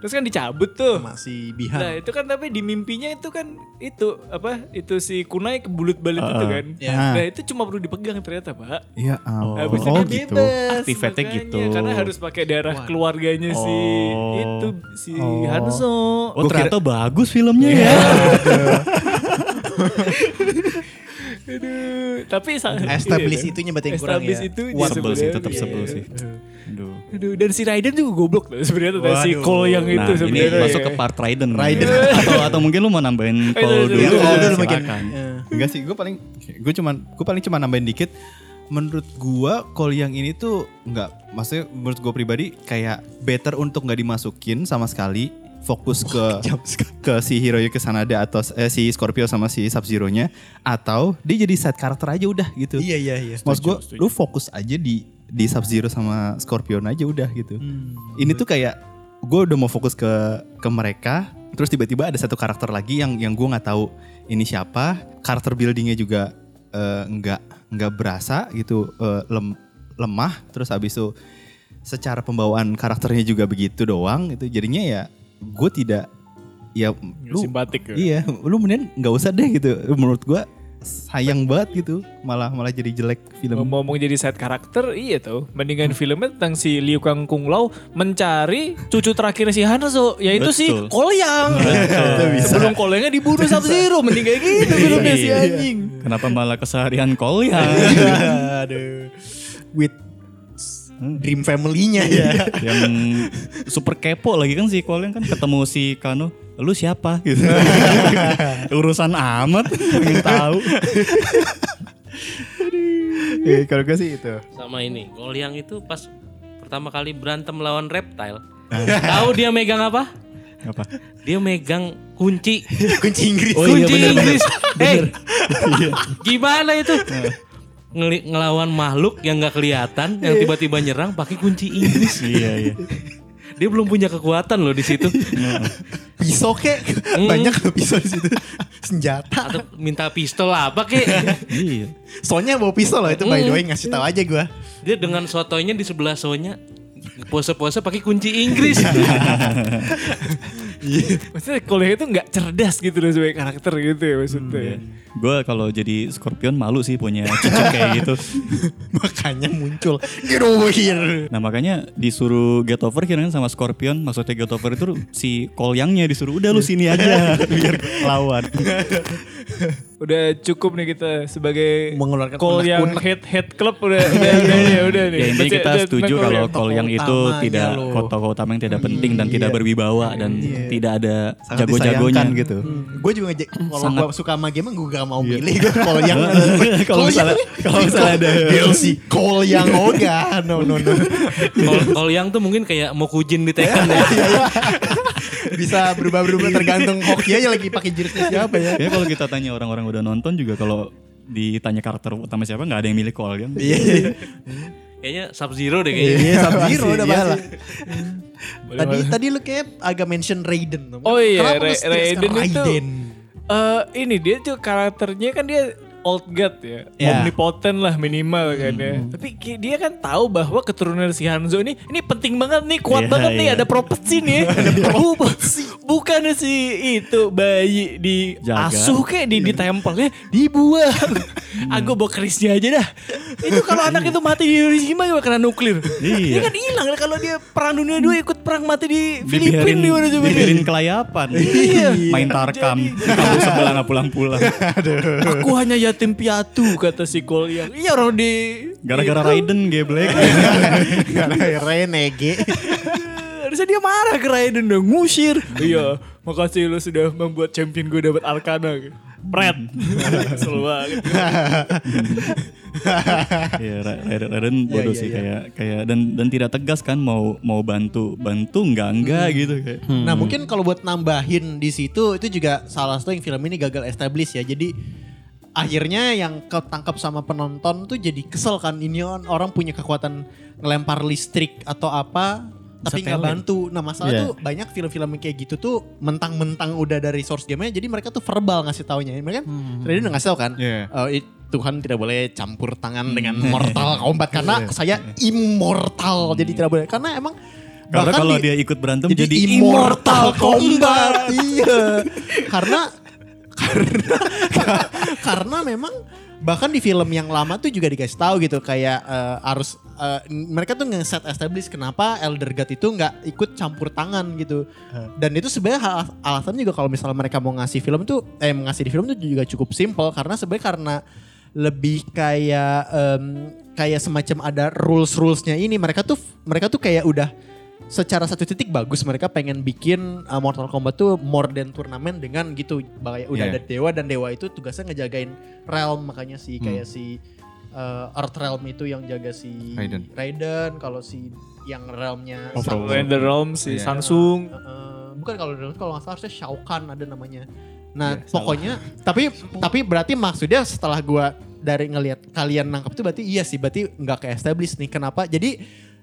Terus kan dicabut tuh. sama si Nah Bihan. itu kan tapi di mimpinya itu kan itu apa itu si kunai kebulut balik itu kan. Iya. Nah itu cuma perlu dipegang ternyata pak. Iya ampun. Habis itu Oh dia gitu. bebas. Gitu. Karena harus pakai darah keluarganya si Oh. itu si Hanzo. Oh ternyata bagus filmnya ya. <laughs> <laughs> Aduh, tapi Establish iya, itunya berarti yang kurang ya. Wah, sebel sih, tetap sebel Iya. sih. Aduh. Aduh, dan si Raiden juga goblok tuh sebenarnya tuh si. Cole yang itu Nah, ini sebenarnya. masuk ke part Raiden. Raiden. <laughs> atau atau mungkin lu mau nambahin Iya, dulu. iya, iya, dulu eh, Enggak sih, gue paling gue cuman gue paling cuma nambahin dikit. Menurut gua call yang ini tuh nggak, maksudnya menurut gue pribadi kayak better untuk nggak dimasukin sama sekali, fokus ke <laughs> ke si Hiroyuki Sanada atau eh, si Scorpio sama si Sub Zero nya, atau dia jadi side karakter aja udah gitu. Iya iya iya. Maksud gue, lu fokus aja di di Sub Zero sama Scorpion aja udah gitu. Hmm. Ini tuh kayak gue udah mau fokus ke ke mereka, terus tiba-tiba ada satu karakter lagi yang yang gue nggak tahu ini siapa. Karakter buildingnya juga eh, nggak nggak berasa gitu eh, lem- lemah. Terus habis itu secara pembawaan karakternya juga begitu doang. Itu jadinya ya gue tidak ya lu simpatik ya. iya lu mending nggak usah deh gitu menurut gue sayang banget gitu malah malah jadi jelek film Ngomong-ngomong jadi side karakter, iya tuh. Mendingan filmnya tentang si Liu Kang Kung Lao mencari cucu terakhir si Hanzo, yaitu si Betul. Kolyang. Sebelum Kolyangnya dibunuh Sub Zero, mending kayak gitu filmnya si anjing. Kenapa malah keseharian ya? <laughs> Aduh. With dream family-nya ya. yang super kepo lagi kan si Cole kan ketemu si Kano lu siapa gitu <laughs> urusan amat pengen tahu Eh, kalau gue sih itu Sama ini, Golyang itu pas pertama kali berantem lawan reptile. Tahu dia megang apa? apa Dia megang kunci. <laughs> Kunci Inggris. Oh iya, kunci bener, bener. Inggris. Hey, gimana itu? Ngeli- ngelawan makhluk yang nggak kelihatan, yang tiba-tiba nyerang pakai kunci Inggris. <laughs> iya iya Dia belum punya kekuatan loh di situ. Pisau kek. Banyak loh pisau di situ. Senjata. Atau minta pistol apa kek? <laughs> iya Soalnya bawa pisau loh itu by the way ngasih tahu aja gue. Dia dengan sotonya di sebelah sonya pose-pose pakai kunci Inggris. <laughs> Maksudnya Kolyang itu nggak cerdas gitu loh sebagai karakter gitu ya maksudnya. gue kalau jadi Scorpion malu sih punya cucu kayak gitu <laughs> Makanya muncul. Get over here. nah makanya disuruh get over kira sama Scorpion maksudnya get over itu si Kolyangnya disuruh udah lu sini aja <laughs> biar lawan <laughs> Udah cukup nih kita sebagai Mengeluarkan call yang unek-unek. head head club udah udah udah, udah, udah nih. ya Baca- kita udah setuju kalau Kolyang. Kolyang itu tidak tokoh utama yang tidak penting dan tidak berwibawa dan tidak ada jago-jagonya. gitu. Gue juga kalau Sangat- gue suka sama game gue gak mau milih gue <laughs> kalau yang Kalau misalnya- kalau misalnya ada- <laughs> DLC call yang <laughs> gak no no no. Kalau yang tuh mungkin kayak mau kujin di Tekken ya. bisa berubah-berubah tergantung hoki aja lagi pakai jersey siapa ya. Kayaknya kalau kita tanya orang-orang udah nonton juga kalau ditanya karakter utama siapa nggak ada yang milih Cole kan? <laughs> iya iya Kayaknya Sub Zero deh kayaknya. iya <laughs> Sub Zero udah pasti tadi tadi lu kayak agak mention Raiden Oh iya, Ra- harus Raiden itu- Raiden? Eh ini dia tuh karakternya kan dia old god ya, Ya. omnipotent lah minimal kan ya. Tapi ki- dia kan tahu bahwa keturunan si Hanzo ini ini penting banget nih, kuat Iya, banget nih, iya. ada prophecy nih. <laughs> Bu- Bukan si itu bayi di Jaga. asuh kayak di di tempelnya dibuang. Aku bawa kerisnya aja dah. Itu kalau anak itu mati di Hiroshima gimana kena nuklir. Iya. Dia kan hilang kalau dia perang dunia dua ikut perang mati di Filipina gimana coba dia? dibiarin kelayapan. Iya. Main tarkam. Kamu sebelah nggak pulang-pulang. Aku hanya yatim piatu kata si Kolyang. Iya orang di Gara-gara Raiden geblek. Karena renege. Harusnya dia marah ke Raiden dong, ngusir. iya, makasih lu sudah membuat champion gue dapat Arcana. Pret. <laughs> Kesel banget. <laughs> Iya, Ra- Raiden, Raiden bodoh iya, sih iya. kayak kayak dan dan tidak tegas kan mau mau bantu bantu enggak enggak gitu kayak. Nah mungkin kalau buat nambahin di situ itu juga salah satu yang film ini gagal establish ya. Jadi akhirnya yang ketangkap sama penonton tuh jadi kesel kan ini orang punya kekuatan ngelempar listrik atau apa tapi nggak bantu. Nah masalah Iya. tuh banyak film-film kayak gitu tuh mentang-mentang udah dari source game-nya jadi mereka tuh verbal ngasih taunya. Mereka kan Raiden udah ngasih tau kan. Iya. eh, it- Tuhan tidak boleh campur tangan dengan Mortal <laughs> Kombat karena saya immortal jadi tidak boleh karena emang Karena kalau di- dia ikut berantem jadi, jadi, Immortal Kombat. iya. Karena karena <laughs> karena memang bahkan di film yang lama tuh juga dikasih tahu gitu kayak eh, harus eh, mereka tuh nge-set establish kenapa Elder God itu nggak ikut campur tangan gitu. Dan itu sebenarnya alasan juga kalau misalnya mereka mau ngasih film tuh eh ngasih di film tuh juga cukup simple karena sebenarnya karena lebih kayak em, kayak semacam ada rules rulesnya ini mereka tuh mereka tuh kayak udah secara satu titik bagus mereka pengen bikin uh, Mortal Kombat tuh more than turnamen dengan gitu kayak udah Iya. ada dewa dan dewa itu tugasnya ngejagain realm makanya si kayak si uh, Earth Realm itu yang jaga si Raiden. Raiden kalau si yang realmnya. When the Realm si Iya. Samsung. Uh, bukan kalau kalau nggak salah harusnya Shao Kahn ada namanya. Nah Iya, pokoknya tapi tapi berarti maksudnya setelah gua dari ngelihat kalian nangkep itu berarti iya sih berarti nggak ke establish nih kenapa? Jadi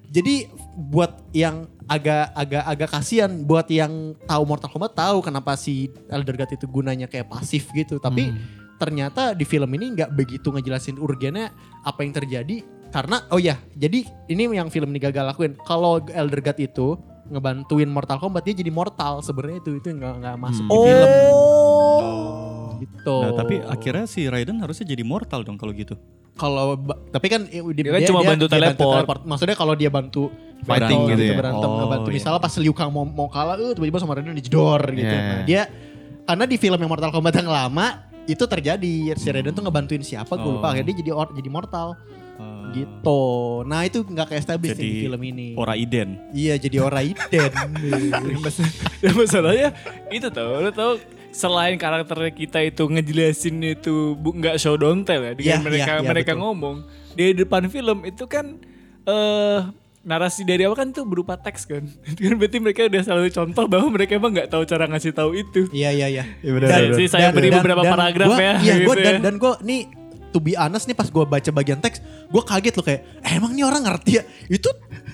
jadi buat yang agak agak agak kasihan buat yang tahu Mortal Kombat tahu kenapa si Elder God itu gunanya kayak pasif gitu. Tapi ternyata di film ini nggak begitu ngejelasin urgennya apa yang terjadi karena oh ya jadi ini yang film ini gagal lakuin. Kalau Elder God itu ngebantuin Mortal Kombat dia jadi mortal sebenarnya itu itu nggak nggak masuk di film. Gitu. Nah, tapi akhirnya si Raiden harusnya jadi mortal dong kalau gitu. Kalau tapi kan eh, Dia kan cuma bantu teleport. maksnya kalau dia bantu Fighting battle gitu ya? berantem Oh, ngebantu iya. misalnya pas Liu Kang mau mau kalah eh tiba-tiba sama Raiden dijedor gitu Iya. nah dia karena di film yang Mortal Kombat yang lama itu terjadi si Raiden tuh ngebantuin siapa gue lupa Oh. akhirnya dia jadi or, jadi mortal Uh, gitu nah itu nggak kayak established nih di film ini Ora Iden. iya jadi Oraiden Dan <laughs> masalahnya itu tau, lo tau selain karakter kita itu ngejelasin itu bu- nggak show don't tell ya dengan Iya, mereka iya, iya, mereka betul. ngomong. Di depan film itu kan eh narasi dari awal kan tuh berupa teks kan. <laughs> Itu kan berarti mereka udah selalu contoh bahwa mereka emang nggak tahu cara ngasih tahu itu. Iya iya iya. Dan sih saya beri beberapa paragraf gua- ya, iya gitu gua, dan ya. dan gue nih to be honest nih pas gue baca bagian teks gue kaget loh kayak eh, emang nih orang ngerti ya? Itu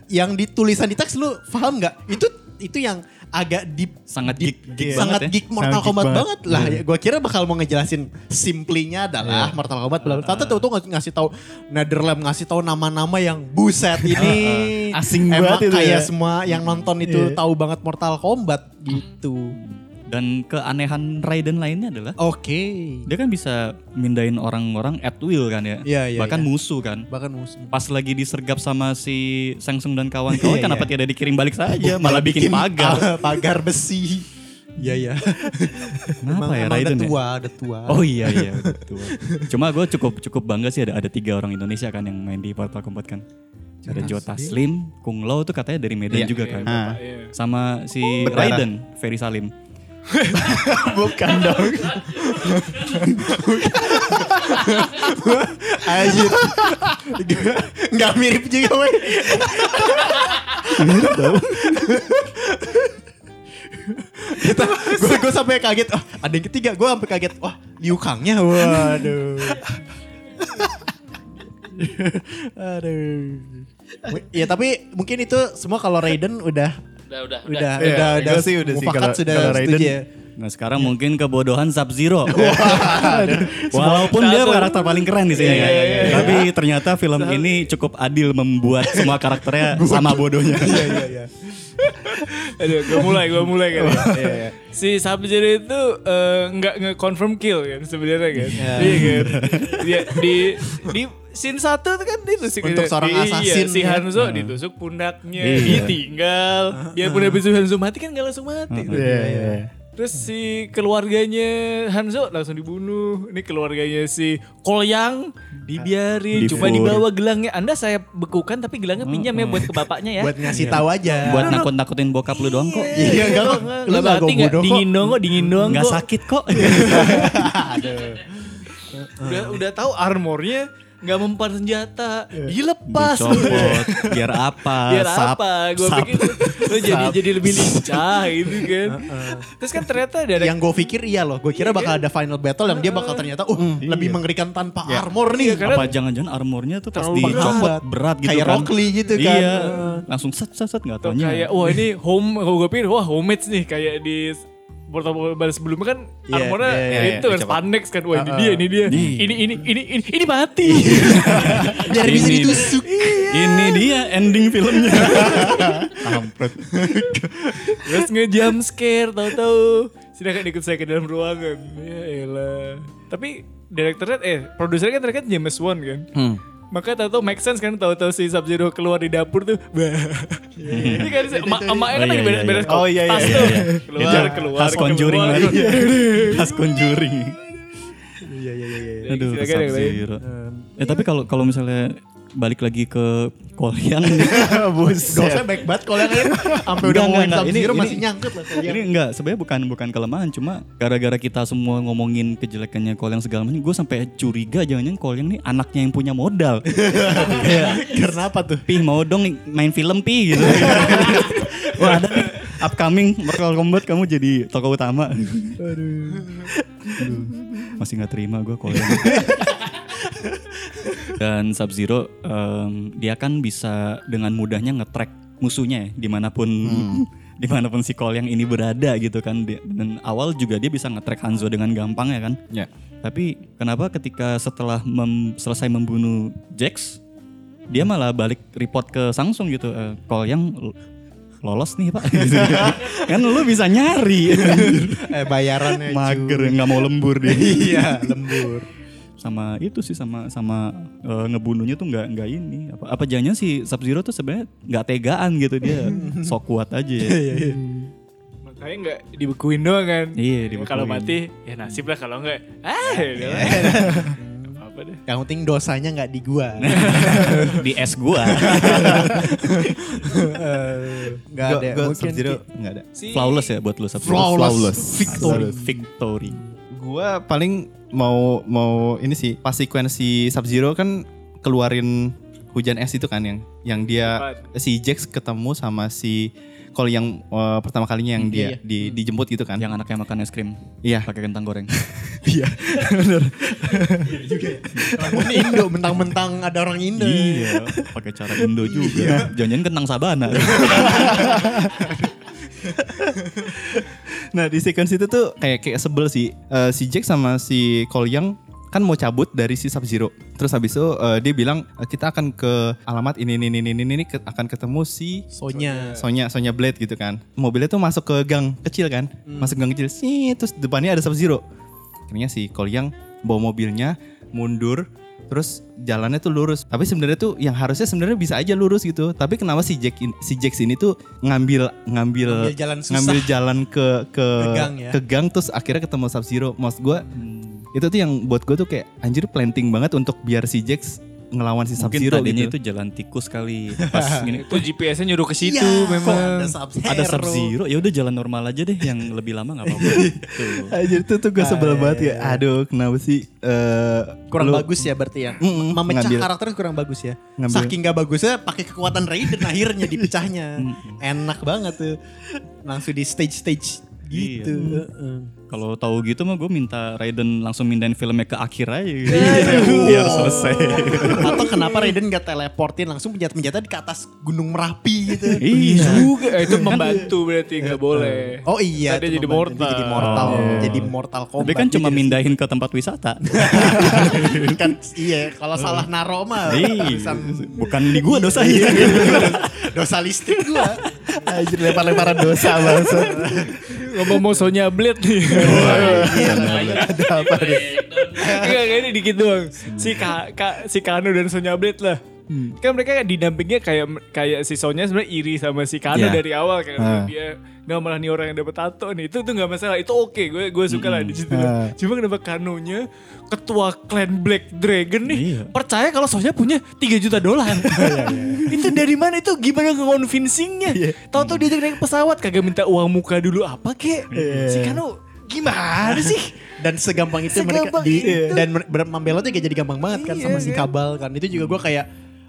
yang ditulisan di teks lu paham nggak? Itu itu yang agak deep Sangat deep- geek- geek sangat banget ya. geek Mortal Sangat geek Kombat banget. banget, lah ya, gue kira bakal mau ngejelasin simplinya adalah Mortal Kombat bla bla. Ternyata tuh tuh ngasih- ngasih tahu Netherlands ngasih tahu nama-nama yang buset <laughs> ini Asing banget itu kayak ya. semua yang nonton itu tahu banget Mortal Kombat gitu. Dan keanehan Raiden lainnya adalah Oke. dia kan bisa mindahin orang-orang at will kan ya. Iya, iya, Bahkan iya. musuh kan. Bahkan musuh. Pas lagi disergap sama si Sangsung dan kawan-kawan Iya, kenapa iya. tidak dikirim balik saja malah bikin pagar. <laughs> ah, pagar besi. Iya ya. Kenapa ya udah Raiden ya? tua, udah tua. Oh iya iya tua. Cuma gue cukup cukup bangga sih ada ada tiga orang Indonesia kan yang main di Mortal Kombat kan. Ada Joe Taslim, Kung Lao tuh katanya dari Medan Iya. juga kan. Ah. Sama si. Raiden, Ferry Salim. Bukan dong. Anjir. Enggak mirip juga, weh. Kita, gue, gue sampai kaget, oh, ada yang ketiga, gue sampai kaget, wah Liu Kangnya, waduh. Aduh. Ya tapi mungkin itu semua kalau Raiden udah Udah udah udah Iya, udah udah gue sih udah sih kalau- sudah kalau setuju Raiden ya. Nah sekarang mungkin kebodohan Sub Zero. <laughs> Walaupun dia karakter paling keren di sini. Iya, ya. Tapi ternyata film ini cukup adil membuat semua karakternya <laughs> sama bodohnya. <laughs> Aduh, gue mulai, gue mulai kan. ya. Si Sub-Zero itu eh, nggak nge-confirm kill kan sebenarnya kan. Iya kan. Dia di di scene satu tuh kan ditusuk Untuk seorang Iya, assassin, si ya. Hanzo ditusuk pundaknya, Iya. ditinggal. Dia pun habis itu Hanzo mati kan gak langsung mati. tuh. Iya, iya. Terus si keluarganya Hanzo langsung dibunuh. Ini keluarganya si Kolyang dibiarin, cuma Difur. dibawa gelangnya. Anda saya bekukan tapi gelangnya pinjam ya buat ke bapaknya ya. Buat ngasih tahu aja. Buat nakut-nakutin bokap lu doang kok. Iya enggak kok. Lu enggak kok. Dingin dong kok, dingin doang kok. sakit kok. <laughs> Udah udah tahu armornya nggak mempan senjata, dilepas. Dicopot. <laughs> Biar apa? Biar Sap- apa? Gue pikir lu jadi jadi lebih lincah gitu kan. Terus kan ternyata ada Yang gue pikir iya loh. Gue kira bakal ada final battle yang dia bakal ternyata uh lebih mengerikan tanpa armor nih. Iya, Apa jangan-jangan armornya tuh pas Terlalu dicopot berat. berat gitu Kayak kan. Lee gitu kan. Iya. Langsung set set set nggak taunya. kayak wah ini home gue pikir wah homage nih kayak di Mortal Kombat sebelumnya kan Iya, armornya iya, iya, itu kan spandex kan. Wah ini dia ini dia. Iya. ini ini ini ini ini mati. <laughs> Biar bisa Ini- ditusuk. Ini dia ending filmnya. <laughs> <laughs> terus nge jump scare tahu-tahu. Silakan ikut saya ke dalam ruangan. Ya elah. Tapi direkturnya eh produsernya kan ternyata James Wan kan? Hmm. Maka tahu-tahu make sense kan tahu-tahu si Sub Zero keluar di dapur tuh <laughs> bah ini kan emak emaknya kan lagi iya, beres-beres iya, iya. Oh, <laughs> iya, iya, iya, iya. keluar keluar khas conjuring lagi. Khas conjuring. Iya iya iya. iya. Aduh, lain. Sub-Zero. Eh tapi kalau kalau misalnya balik lagi ke Kolyang <laughs> Dosanya baik banget kalau yang lain sampai udah ngomongin Sub ini- ini- masih nyangkut lah. kalian. Ini enggak, sebenarnya bukan bukan kelemahan, cuma gara-gara kita semua ngomongin kejelekannya Kolyang segala macam, gue sampai curiga jangan-jangan Kolyang nih anaknya yang punya modal. <laughs> Kayak, Karena apa tuh? Pi mau dong nih main film Pi gitu. <laughs> Wah ada nih upcoming Mortal Kombat kamu jadi tokoh utama. Aduh. Masih nggak terima gue Kolyang. Dan Sub Zero dia kan bisa dengan mudahnya nge-track musuhnya ya, di mana pun <laughs> di mana pun si Kolyang ini berada gitu kan. Dan awal juga dia bisa nge-track Hanzo dengan gampang ya kan. Ya. Tapi kenapa ketika setelah mem- selesai membunuh Jax, dia malah balik report ke Samsung gitu, e, Kolyang l- lolos nih pak, Gitu. <laughs> kan lu bisa nyari, Eh bayarannya mager nggak mau lembur dia. <laughs> Iya lembur. Sama itu sih sama sama eh, ngebunuhnya tuh nggak nggak ini apa apa jangan si Sub Zero tuh sebenarnya nggak tegaan gitu dia <laughs> sok kuat aja ya. makanya nggak dibekuin doang kan Iya, Ya, dibekuin. kalau mati ya nasib lah kalau nggak ah ya udah. apa deh Yang penting dosanya nggak di gua. <laughs> di es gua <laughs> Nggak ada. Gue Mungkin nggak ada. si flawless ya buat lu Sub Zero Flawless. Victory. victory Gue paling mau mau ini sih pas sekuensi Sub Zero kan keluarin hujan es itu kan yang yang dia si Jax ketemu sama si Cole yang eh, pertama kalinya yang dia di, dijemput gitu kan. yang anaknya makan es krim Iya. pakai kentang goreng <laughs> Iya. <laughs> Bener. Ini Indo mentang-mentang ada orang Indo. iya pakai cara Indo juga jangan-jangan kentang sabana <laughs> <laughs> Nah di sequence itu tuh kayak kayak sebel sih Eh, si Jack sama si Cole Young kan mau cabut dari si Sub Zero. Terus habis itu eh, dia bilang "Eh, kita akan ke alamat ini ini ini ini ini ke- akan ketemu si Sonya. Sonya Sonya Blade gitu kan. Mobilnya tuh masuk ke gang kecil kan. Masuk gang kecil sih terus depannya ada Sub Zero. Akhirnya si Cole Young bawa mobilnya mundur terus jalannya tuh lurus. Tapi sebenarnya tuh yang harusnya sebenarnya bisa aja lurus gitu. Tapi kenapa si Jack in- si Jax ini tuh ngambil ngambil Ngambil jalan susah. ngambil jalan ke ke Ke gang ya. ke gang, terus akhirnya ketemu Sub Zero. Maksud gue itu tuh yang buat gue tuh kayak anjir planting banget untuk biar si Jax ngelawan si Sub mungkin Zero tadinya gitu. itu jalan tikus kali pas <laughs> gini itu GPS-nya nyuruh ke situ Iya, memang kok ada Sub Zero ya udah jalan normal aja deh yang lebih lama nggak apa-apa. <laughs> Anjir itu tuh gue sebel banget ya. Aduh, kenapa sih eh Kurang lu- bagus ya berarti ya. Mm-mm, Memecah ngambil. karakternya kurang bagus ya. Ngambil. Saking gak bagusnya pakai kekuatan Raiden akhirnya dipecahnya. Enak banget tuh. Langsung di stage-stage gitu. Heeh. Kalau tahu gitu mah gue minta Raiden langsung mindahin filmnya ke akhir aja gitu. Biar selesai. <laughs> Atau kenapa Raiden gak teleportin langsung penjata-penjata di ke atas Gunung Merapi gitu. iya. Juga eh, itu membantu berarti nggak boleh. Oh iya, Tadi jadi mortal. Jadi mortal, Oh. jadi mortal kombat. Tapi kan cuma Jadi- mindahin ke tempat wisata. <laughs> kan iya, kalau salah naro mah Iya. Bukan di gua dosanya. dosa listrik gua. <laughs> Anjir lempar-lemparan dosa banget. Ngomong-ngomong Sonya Blade nih. <laughs> Ada apa nih? Enggak, ini dikit doang. Si Ka, Ka- si Kano dan Sonya Blade lah. Kan mereka kan dinampingnya kayak kayak si Sonya sebenarnya iri sama si Kano Iya. dari awal kan. Ah. Dia nggak malah nih orang yang dapat tato nih. Itu tuh nggak masalah. Itu oke. Gue gue suka lah di situ. Ah. Cuma kenapa Kanonya ketua klan Black Dragon nih Iya. percaya kalau Sonya punya 3 juta dolar. <laughs> itu dari mana itu gimana nge-convincingnya? Tahu-tahu dia naik pesawat kagak minta uang muka dulu apa kek? Si Kano gimana sih? <laughs> Dan segampang itu mereka Segampang di itu. dan membelotnya kayak jadi gampang banget kan Iya, sama si kan? kabal kan. Itu juga gua kayak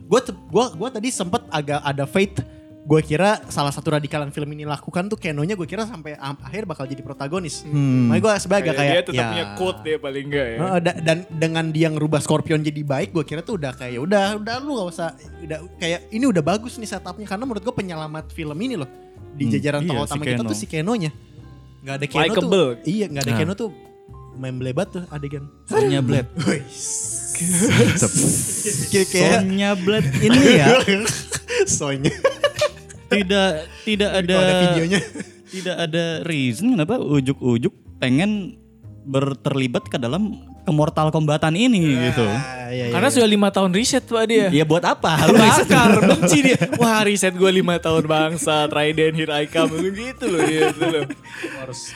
gua te- gua gua tadi sempet agak ada fate gue kira salah satu radikalan film ini lakukan tuh Kenonya gue kira sampai am- akhir bakal jadi protagonis. Makanya gue sebagai Kayak kayak dia tetap ya, punya quote dia paling enggak ya. Heeh, da- dan dengan dia ngerubah Scorpion jadi baik, gue kira tuh udah kayak udah udah lu gak usah udah kayak ini udah bagus nih setupnya karena menurut gue penyelamat film ini loh di jajaran iya, tokoh si utama kita Keno. tuh si Kenonya. Gak ada Keno Likeable. tuh. Iya gak ada Nah. Keno tuh main blebat tuh adegan. Sonya Blade. Sonya Blade ini ya soalnya tidak tidak ada, ada videonya. tidak ada reason kenapa ujuk-ujuk pengen berterlibat ke dalam Mortal Kombatan ini gitu. Ah, iya, iya. Karena sudah lima tahun riset pak dia. Ya buat apa? Lu <laughs> Bakar, benci dia. Wah riset gue lima tahun bangsa, Raiden, Here I Come, gitu loh. Gitu loh.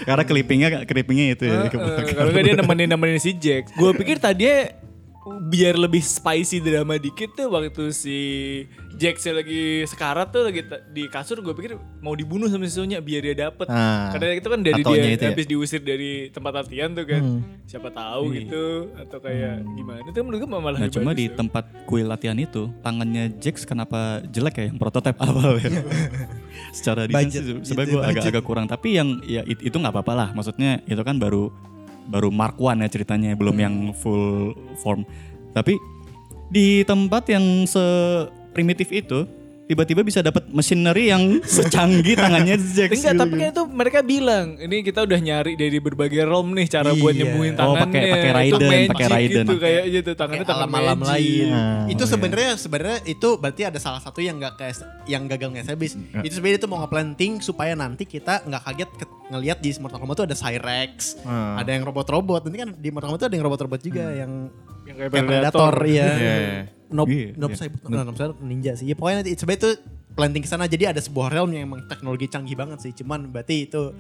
Karena clippingnya clippingnya itu ya. Eh, Kalau nggak dia nemenin-nemenin si Jack. Gue pikir tadinya biar lebih spicy drama dikit tuh waktu si Jack sih lagi sekarat tuh lagi di kasur gue pikir mau dibunuh sama si Sonya biar dia dapet. Ah, karena itu kan dari dia itu ya? habis diusir dari tempat latihan tuh kan. Siapa tahu gitu atau kayak gimana. Itu menurut gue malah Nah cuma di tuh. tempat kuil latihan itu tangannya Jax kenapa jelek ya? Yang prototipe awal ya. Secara desain sebenarnya gue agak-agak kurang. Tapi yang ya it- itu nggak apa-apa lah. Maksudnya itu kan baru baru Mark One ya ceritanya belum yang full form. Tapi di tempat yang seprimitif itu tiba-tiba bisa dapat machinery yang secanggih tangannya <laughs> Jax. Enggak, gitu. tapi kan itu mereka bilang, ini kita udah nyari dari berbagai realm nih cara buat Iya. nyembuhin Oh, tangannya. pakai- pakai Itu Raiden, pakai Raiden. Gitu, kayak gitu, tangannya Kayak tangan magic. lain. Ah, itu iya. sebenarnya sebenarnya itu berarti ada salah satu yang nggak kayak yang gagal nge-establish. Itu sebenarnya itu mau nge-planting supaya nanti kita nggak kaget ke- ngelihat di Mortal Kombat tuh ada Cyrex, Ah. ada yang robot-robot. Nanti kan di Mortal Kombat tuh ada yang robot-robot juga yang Yang kayak Predator. Predator, iya. Iya. Nob, Iya, Nob iya. Cyber, no, Nob Cyber ninja sih. Ya, pokoknya nanti sebenarnya itu planting ke sana jadi ada sebuah realm yang emang teknologi canggih banget sih. Cuman berarti itu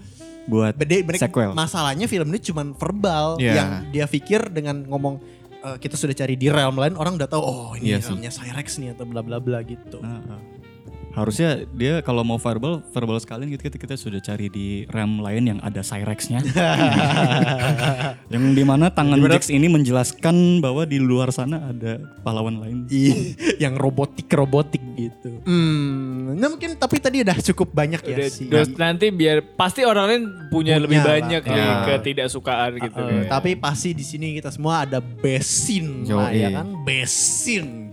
buat mereka sequel. masalahnya film ini cuman verbal Iya. yang dia pikir dengan ngomong "Eh, kita sudah cari di realm lain orang udah tahu oh ini Iya sih. realmnya Cyrex nih atau bla bla bla gitu. Ah, ah. Harusnya dia kalau mau verbal, verbal sekalian gitu kita, kita sudah cari di RAM lain yang ada Cyrex-nya. <laughs> yang di mana tangan Jax ini menjelaskan bahwa di luar sana ada pahlawan lain. Ih, yang robotik robotik gitu. Hmm, nah mungkin tapi tadi udah cukup banyak ya Udah, sih. terus nanti biar pasti orang lain punya, Punya lebih lah. banyak Ya. yang ketidaksukaan gitu. Eh, kan. tapi pasti di sini kita semua ada besin lah ya kan besin.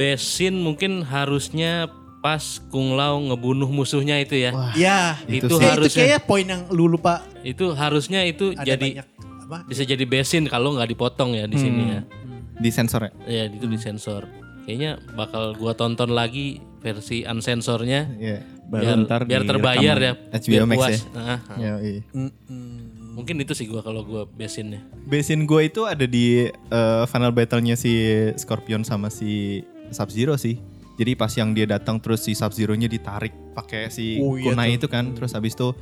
Scene mungkin harusnya pas Kung Lao ngebunuh musuhnya itu ya. Ya, Itu itu sih. Itu harusnya kayaknya poin yang lu lupa itu harusnya itu ada jadi banyak apa? bisa jadi besin kalau nggak dipotong ya di sini ya. Di sensor ya? Ya itu disensor. Kayaknya bakal gua tonton lagi versi unsensornya Iya. Baru biar, ntar biar terbayar ya. HBO biar Max puas. ya? Nah, Ya, iya. mungkin itu sih gua kalau gua besinnya. Basin gue itu ada di eh, final battle-nya si Scorpion sama si Sub-Zero sih. Jadi pas yang dia datang terus si Sub-Zero-nya ditarik pakai si Oh iya kunai tuh. itu kan. Terus habis itu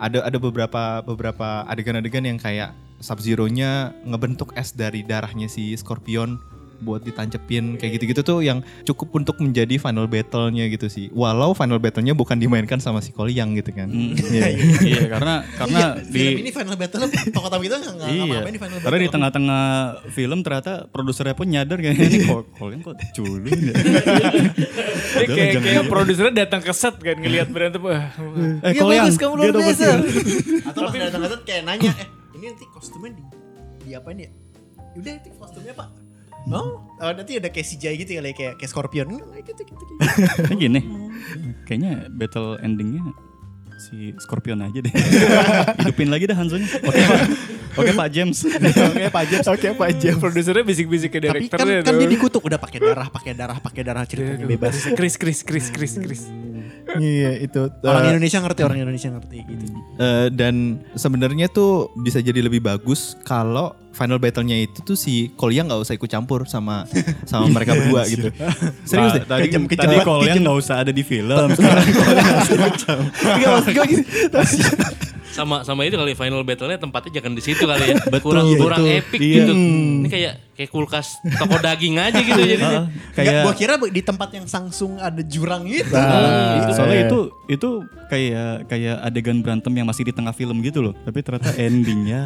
ada ada beberapa beberapa adegan-adegan yang kayak Sub-Zero-nya ngebentuk es dari darahnya si Scorpion buat ditancepin kayak gitu-gitu tuh yang cukup untuk menjadi final battle-nya gitu sih. Walau final battle-nya bukan dimainkan sama si Koliang gitu kan. Iya. <laughs> iya karena karena Iya, di film ini Final Battle tokoh tamu kita nggak nggak Iya, ngapa-ngapain di Final karena di Battle. tengah-tengah film ternyata produsernya pun nyadar kayaknya ini kok kalian kok culun ya. <laughs> Ini kayak, kayak produsernya datang ke set kan ngelihat berantem. Wah, Eh, iya Koliang, bagus kamu dia luar biasa. <laughs> Atau pas datang-datang kayak nanya, eh ini nanti kostumnya di, di apain ya? Udah itu kostumnya pak. Oh, oh, nanti ada kayak CGI gitu kali ya, kayak kayak Scorpion. Enggak, gitu, gitu, gitu. <laughs> Gini, kayaknya battle endingnya si Scorpion aja deh. <laughs> Hidupin lagi dah Hanzonya. <laughs> Oke Pak. Oke Pak James. Oke Pak James. Oke Pak Jam. Produsernya bisik-bisik ke Tapi kan, direkturnya kan dia dikutuk udah pakai darah, pakai darah, pakai darah ceritanya bebas. Kris, kris, kris, kris, kris. Iya itu. Orang Eh, Indonesia ngerti, orang Indonesia ngerti gitu. Eh, dan sebenarnya tuh bisa jadi lebih bagus kalau final battle-nya itu tuh si Koliang <laughs> <laughs> nggak usah ikut campur sama sama mereka berdua gitu. Serius deh. Tadi, Kejam, kejam. tadi Kolian nggak usah ada di film. Sekarang. Sama sama itu kali final battle-nya tempatnya jangan di situ kali ya. <laughs> Betul, kurang iya, kurang betul. epic Iya. gitu. Ini kayak kayak kulkas toko daging aja gitu jadinya. Kayak gua kira di tempat yang Samsung ada jurang gitu. Nah, soalnya itu itu kayak kayak adegan berantem yang masih di tengah film gitu loh. Tapi ternyata endingnya.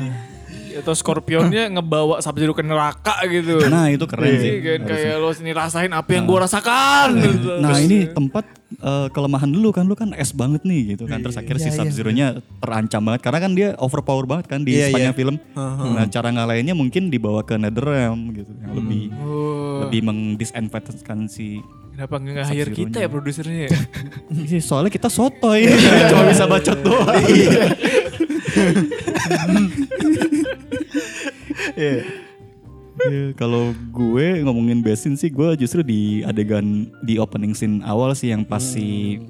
Atau Scorpionnya <clears throat> ngebawa Sub-Zero ke neraka gitu. Nah itu keren Iya sih. kan kayak lo sini rasain apa yang gua rasakan gitu. Nah ini tempat eh, kelemahan dulu kan lu kan es banget nih gitu kan terus akhirnya si Sub Zero nya terancam banget karena kan dia overpower banget kan di Iya, sepanjang iya. film. Nah cara ngalahinnya mungkin dibawa ke Netherrealm gitu yang lebih Oh, lebih mengdisinfectkan si kenapa nggak hire kita ya produsernya ya? <laughs> Soalnya kita sotoy <laughs> cuma bisa bacot doang. <laughs> Iya, kalau gue ngomongin besin sih gue justru di adegan di opening scene awal sih yang pas si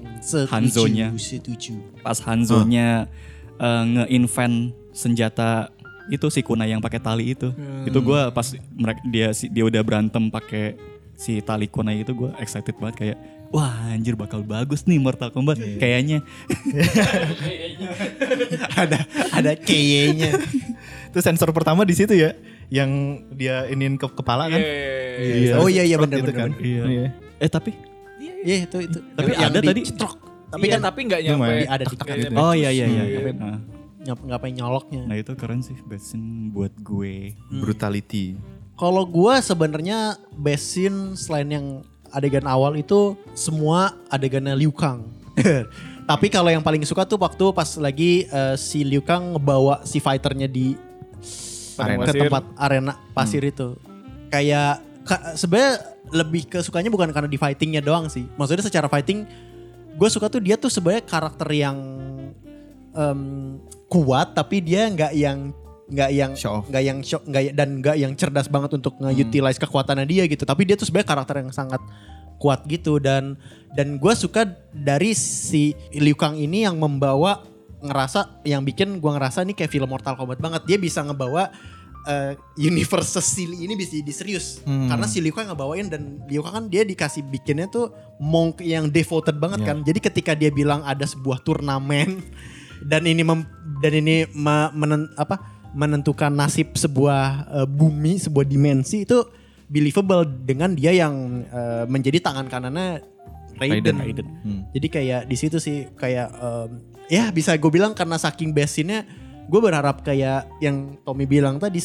Hanzo-nya Setuju. pas Hanzo-nya eh, nge-invent senjata itu si Kuna yang pakai tali itu. Itu gua pas mereka dia dia udah berantem pakai si tali Kuna itu gua excited banget kayak wah anjir bakal bagus nih Mortal Kombat kayaknya. <laughs> ada ada kayaknya. Itu sensor pertama di situ ya, yang dia inin ke kepala kan. Iya. Oh iya iya Sprot benar gitu benar. kan. Iya. Iya. Eh tapi Iya itu itu. Tapi Yang ada di tadi. cetrok. Tapi kan tapi nggak nyampe. Ada di gitu. oh iya iya iya. Iya. Nah, Nyap ngapain nyoloknya. nah itu keren sih besin buat gue. Brutality. Kalau gua sebenarnya scene selain yang adegan awal itu semua adegannya Liu Kang. <laughs> Tapi kalau yang paling suka tuh waktu pas lagi eh, si Liu Kang ngebawa si fighternya di Padang ke pasir. tempat arena pasir itu. Kayak ka- sebenarnya lebih ke sukanya bukan karena di fightingnya doang sih. Maksudnya secara fighting gue suka tuh dia tuh sebenarnya karakter yang em, kuat tapi dia nggak yang nggak yang nggak yang shock nggak dan nggak yang cerdas banget untuk nge-utilize kekuatannya dia gitu. Tapi dia tuh sebenarnya karakter yang sangat kuat gitu dan dan gue suka dari si Liu Kang ini yang membawa ngerasa yang bikin gue ngerasa ini kayak film Mortal Kombat banget. Dia bisa ngebawa eh, universe si ini bisa jadi serius. Karena si Liu Kang ngebawain dan Liu Kang kan dia dikasih bikinnya tuh monk yang devoted banget kan. Jadi ketika dia bilang ada sebuah turnamen <laughs> dan ini mem- dan ini me- menen- apa menentukan nasib sebuah eh, bumi sebuah dimensi itu believable dengan dia yang eh, menjadi tangan kanannya Raiden. Raiden. Hmm. Jadi kayak di situ sih kayak em, ya bisa gue bilang karena saking besinnya gue berharap kayak yang Tommy bilang tadi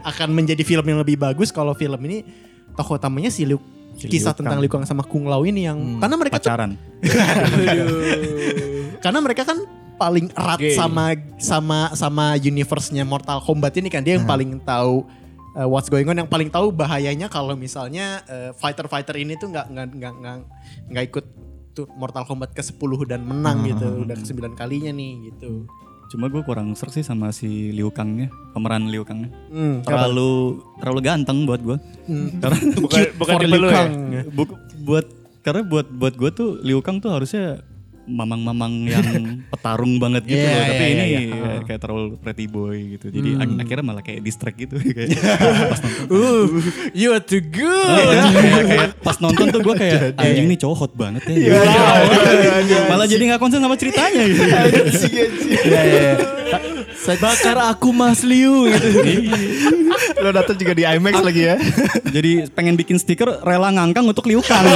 akan menjadi film yang lebih bagus kalau film ini tokoh utamanya si Si kisah Liu tentang. Liu Kang sama Kung Lao ini yang karena mereka tuh Pacaran. <laughs> karena mereka kan paling erat Gay. sama sama sama universe-nya Mortal Kombat ini kan dia yang paling tahu uh, what's going on yang paling tahu bahayanya kalau misalnya uh, fighter-fighter ini tuh nggak nggak nggak nggak ikut tuh Mortal Kombat ke 10 dan menang gitu udah ke 9 kalinya nih gitu. Cuma gue kurang serak sih sama si Liu Kangnya, pemeran Liu Kangnya. Hmm, Terlalu terlalu ganteng buat gue. <laughs> Karena Bukan bukan Liu lu ya? Kang. Bu- buat karena buat buat gue tuh Liu Kang tuh harusnya mamang-mamang yang <laughs> petarung banget gitu Iya, loh. Tapi iya, ini iya, ya, kayak terlalu pretty boy gitu. Jadi ak- akhirnya malah kayak distract gitu. <laughs> kayak, <laughs> Uh, you are too good. kayak, kayak pas nonton tuh gue kayak anjing nih cowok hot banget ya. gitu. malah jadi gak konsen sama ceritanya gitu. Bakar aku Mas Liu gitu. Lo datang juga di IMAX lagi ya. jadi pengen bikin stiker rela ngangkang untuk Liu Kang.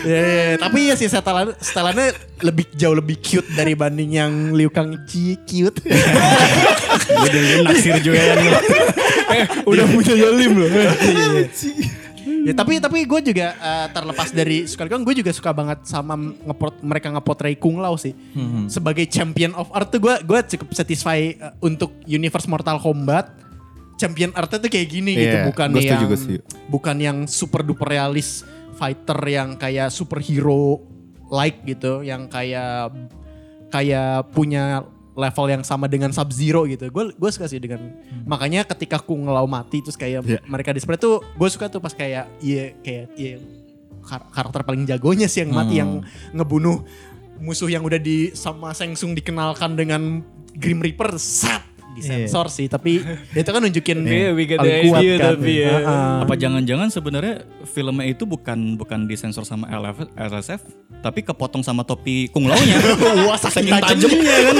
Ya, ya, ya. tapi ya sih setelan setelannya lebih jauh lebih cute dari banding yang Liu Kang Chi cute. <laughs> Gue dia naksir juga kan. Udah punya Yalim loh. ya, tapi tapi gue juga eh, terlepas dari suka Kang, gue juga suka banget sama ngeport, mereka ngepotray Kung Lao sih. Sebagai champion of art tuh gue gue cukup satisfy eh, untuk universe Mortal Kombat. Champion art tuh kayak gini gitu, Iya, bukan yang bukan yang super duper realis fighter yang kayak superhero like gitu, yang kayak kayak punya level yang sama dengan Sub Zero gitu. Gue gue suka sih dengan makanya ketika Kung Lao mati terus kayak Iya. mereka display tuh gue suka tuh pas kayak iya kayak iya kar- karakter paling jagonya sih yang mati yang ngebunuh musuh yang udah di sama Sengsung dikenalkan dengan Grim Reaper sat disensor sih tapi <laughs> itu kan nunjukin Iya, we get paling kuat idea kan. tapi ya. Heeh. Apa jangan-jangan sebenarnya filmnya itu bukan bukan disensor sama LF, LSF, tapi kepotong sama topi Kung Lao-nya. <laughs> Wah saking tajamnya kan.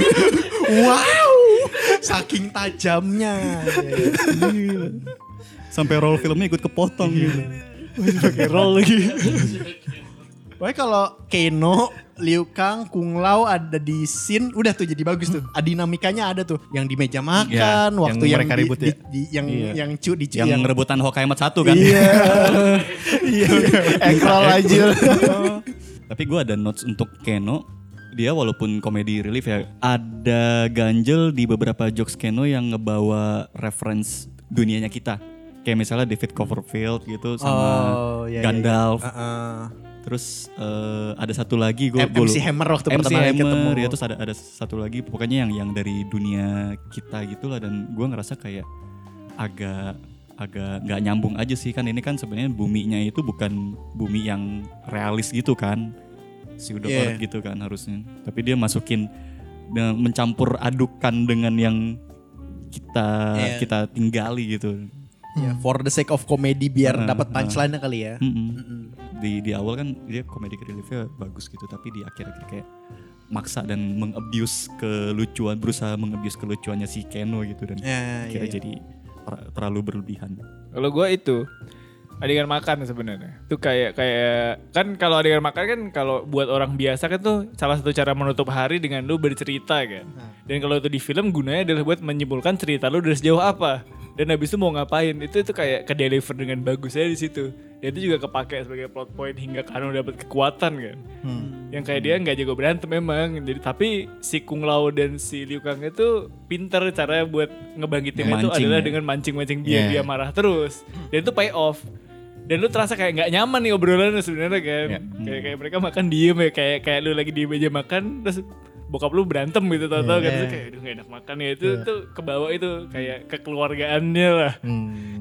<laughs> wow. Saking tajamnya. Sampai roll filmnya ikut kepotong gitu. Pakai roll lagi. Pokoknya kalau Keno, Liu Kang, Kung Lao ada di scene, udah tuh jadi bagus tuh. Dinamikanya ada tuh. Yang di meja makan, Ya, waktu yang yang, mereka di- ribut di- ya. di- yang Iya. yang cu di Yang rebutan Hokaimat satu kan. Iya. <laughs> Ekrol aja. <laughs> Tapi gue ada notes untuk Keno. Dia walaupun komedi relief ya, ada ganjel di beberapa jokes Keno yang ngebawa reference dunianya kita. Kayak misalnya David Copperfield gitu sama Oh, iya, iya, Gandalf. iya. Heeh. Terus eh, ada satu lagi gue MC Hammer waktu MC pertama kali ketemu. ya terus ada ada satu lagi pokoknya yang yang dari dunia kita gitulah dan gue ngerasa kayak agak agak nggak nyambung aja sih kan ini kan sebenarnya buminya itu bukan bumi yang realis gitu kan pseudo Yeah. earth gitu kan harusnya tapi dia masukin mencampur adukan dengan yang kita Yeah. kita tinggali gitu Ya, for the sake of comedy biar Heeh, dapat heeh. punchline-nya kali ya. Mm-mm. Di di awal kan dia komedi reliefnya bagus gitu, tapi di akhir-akhir kayak maksa dan mengabuse kelucuan, berusaha mengabuse kelucuannya si Keno gitu dan akhirnya iya, iya. jadi ter- terlalu berlebihan. Kalau gue itu adegan makan sebenarnya. Itu kayak kayak kan kalau adegan makan kan kalau buat orang biasa kan tuh salah satu cara menutup hari dengan lu bercerita kan. Dan kalau itu di film gunanya adalah buat menyimpulkan cerita lu dari sejauh apa. Dan habis itu mau ngapain itu itu kayak ke deliver dengan bagus aja di situ. Dan itu juga kepake sebagai plot point hingga Kano dapat kekuatan kan. Yang kayak dia nggak jago berantem memang. Jadi tapi si Kung Lao dan si Liu Kang itu pinter cara buat ngebangkitin itu adalah ya. dengan mancing-mancing biar Yeah. dia marah terus. Dan itu pay off. Dan lu terasa kayak nggak nyaman nih obrolannya sebenarnya kan. Yeah. Kayak kayak mereka makan diem ya kayak kayak lu lagi di meja makan terus bokap lu berantem gitu tau tau kan Terus kayak aduh gak enak makan ya itu tuh ke bawah itu kayak kekeluargaannya lah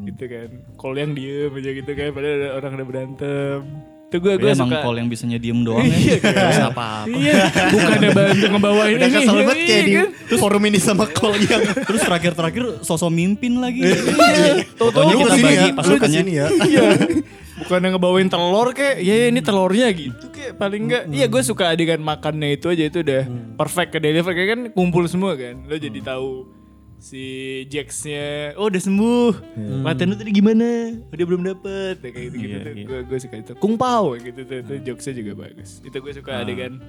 gitu kan kalau yang diem aja gitu kan padahal ada orang udah berantem itu gue gue emang suka Paul yang bisanya diem doang ya. Gak bisa apa-apa. iya bukannya bantu ngebawain Udah ini kesel banget iya kayak di kan? forum ini sama Cole yang Terus terakhir-terakhir sosok mimpin lagi. Iya. Pokoknya Lu kita bagi ya, pasukannya. ya. iya bukan yang ngebawain telur kayak ya ini telurnya gitu kayak paling enggak iya gue suka adegan makannya itu aja itu udah perfect ke deliver. Kayak kan kumpul semua kan. Lo jadi tahu si Jax-nya oh udah sembuh. Latihan lu tadi gimana? Oh, dia belum dapet. Ya, kayak gitu gitu Iya, tuh. iya. gue gue suka itu. Kung pao gitu tuh itu jokesnya juga bagus. Itu gue suka adegan.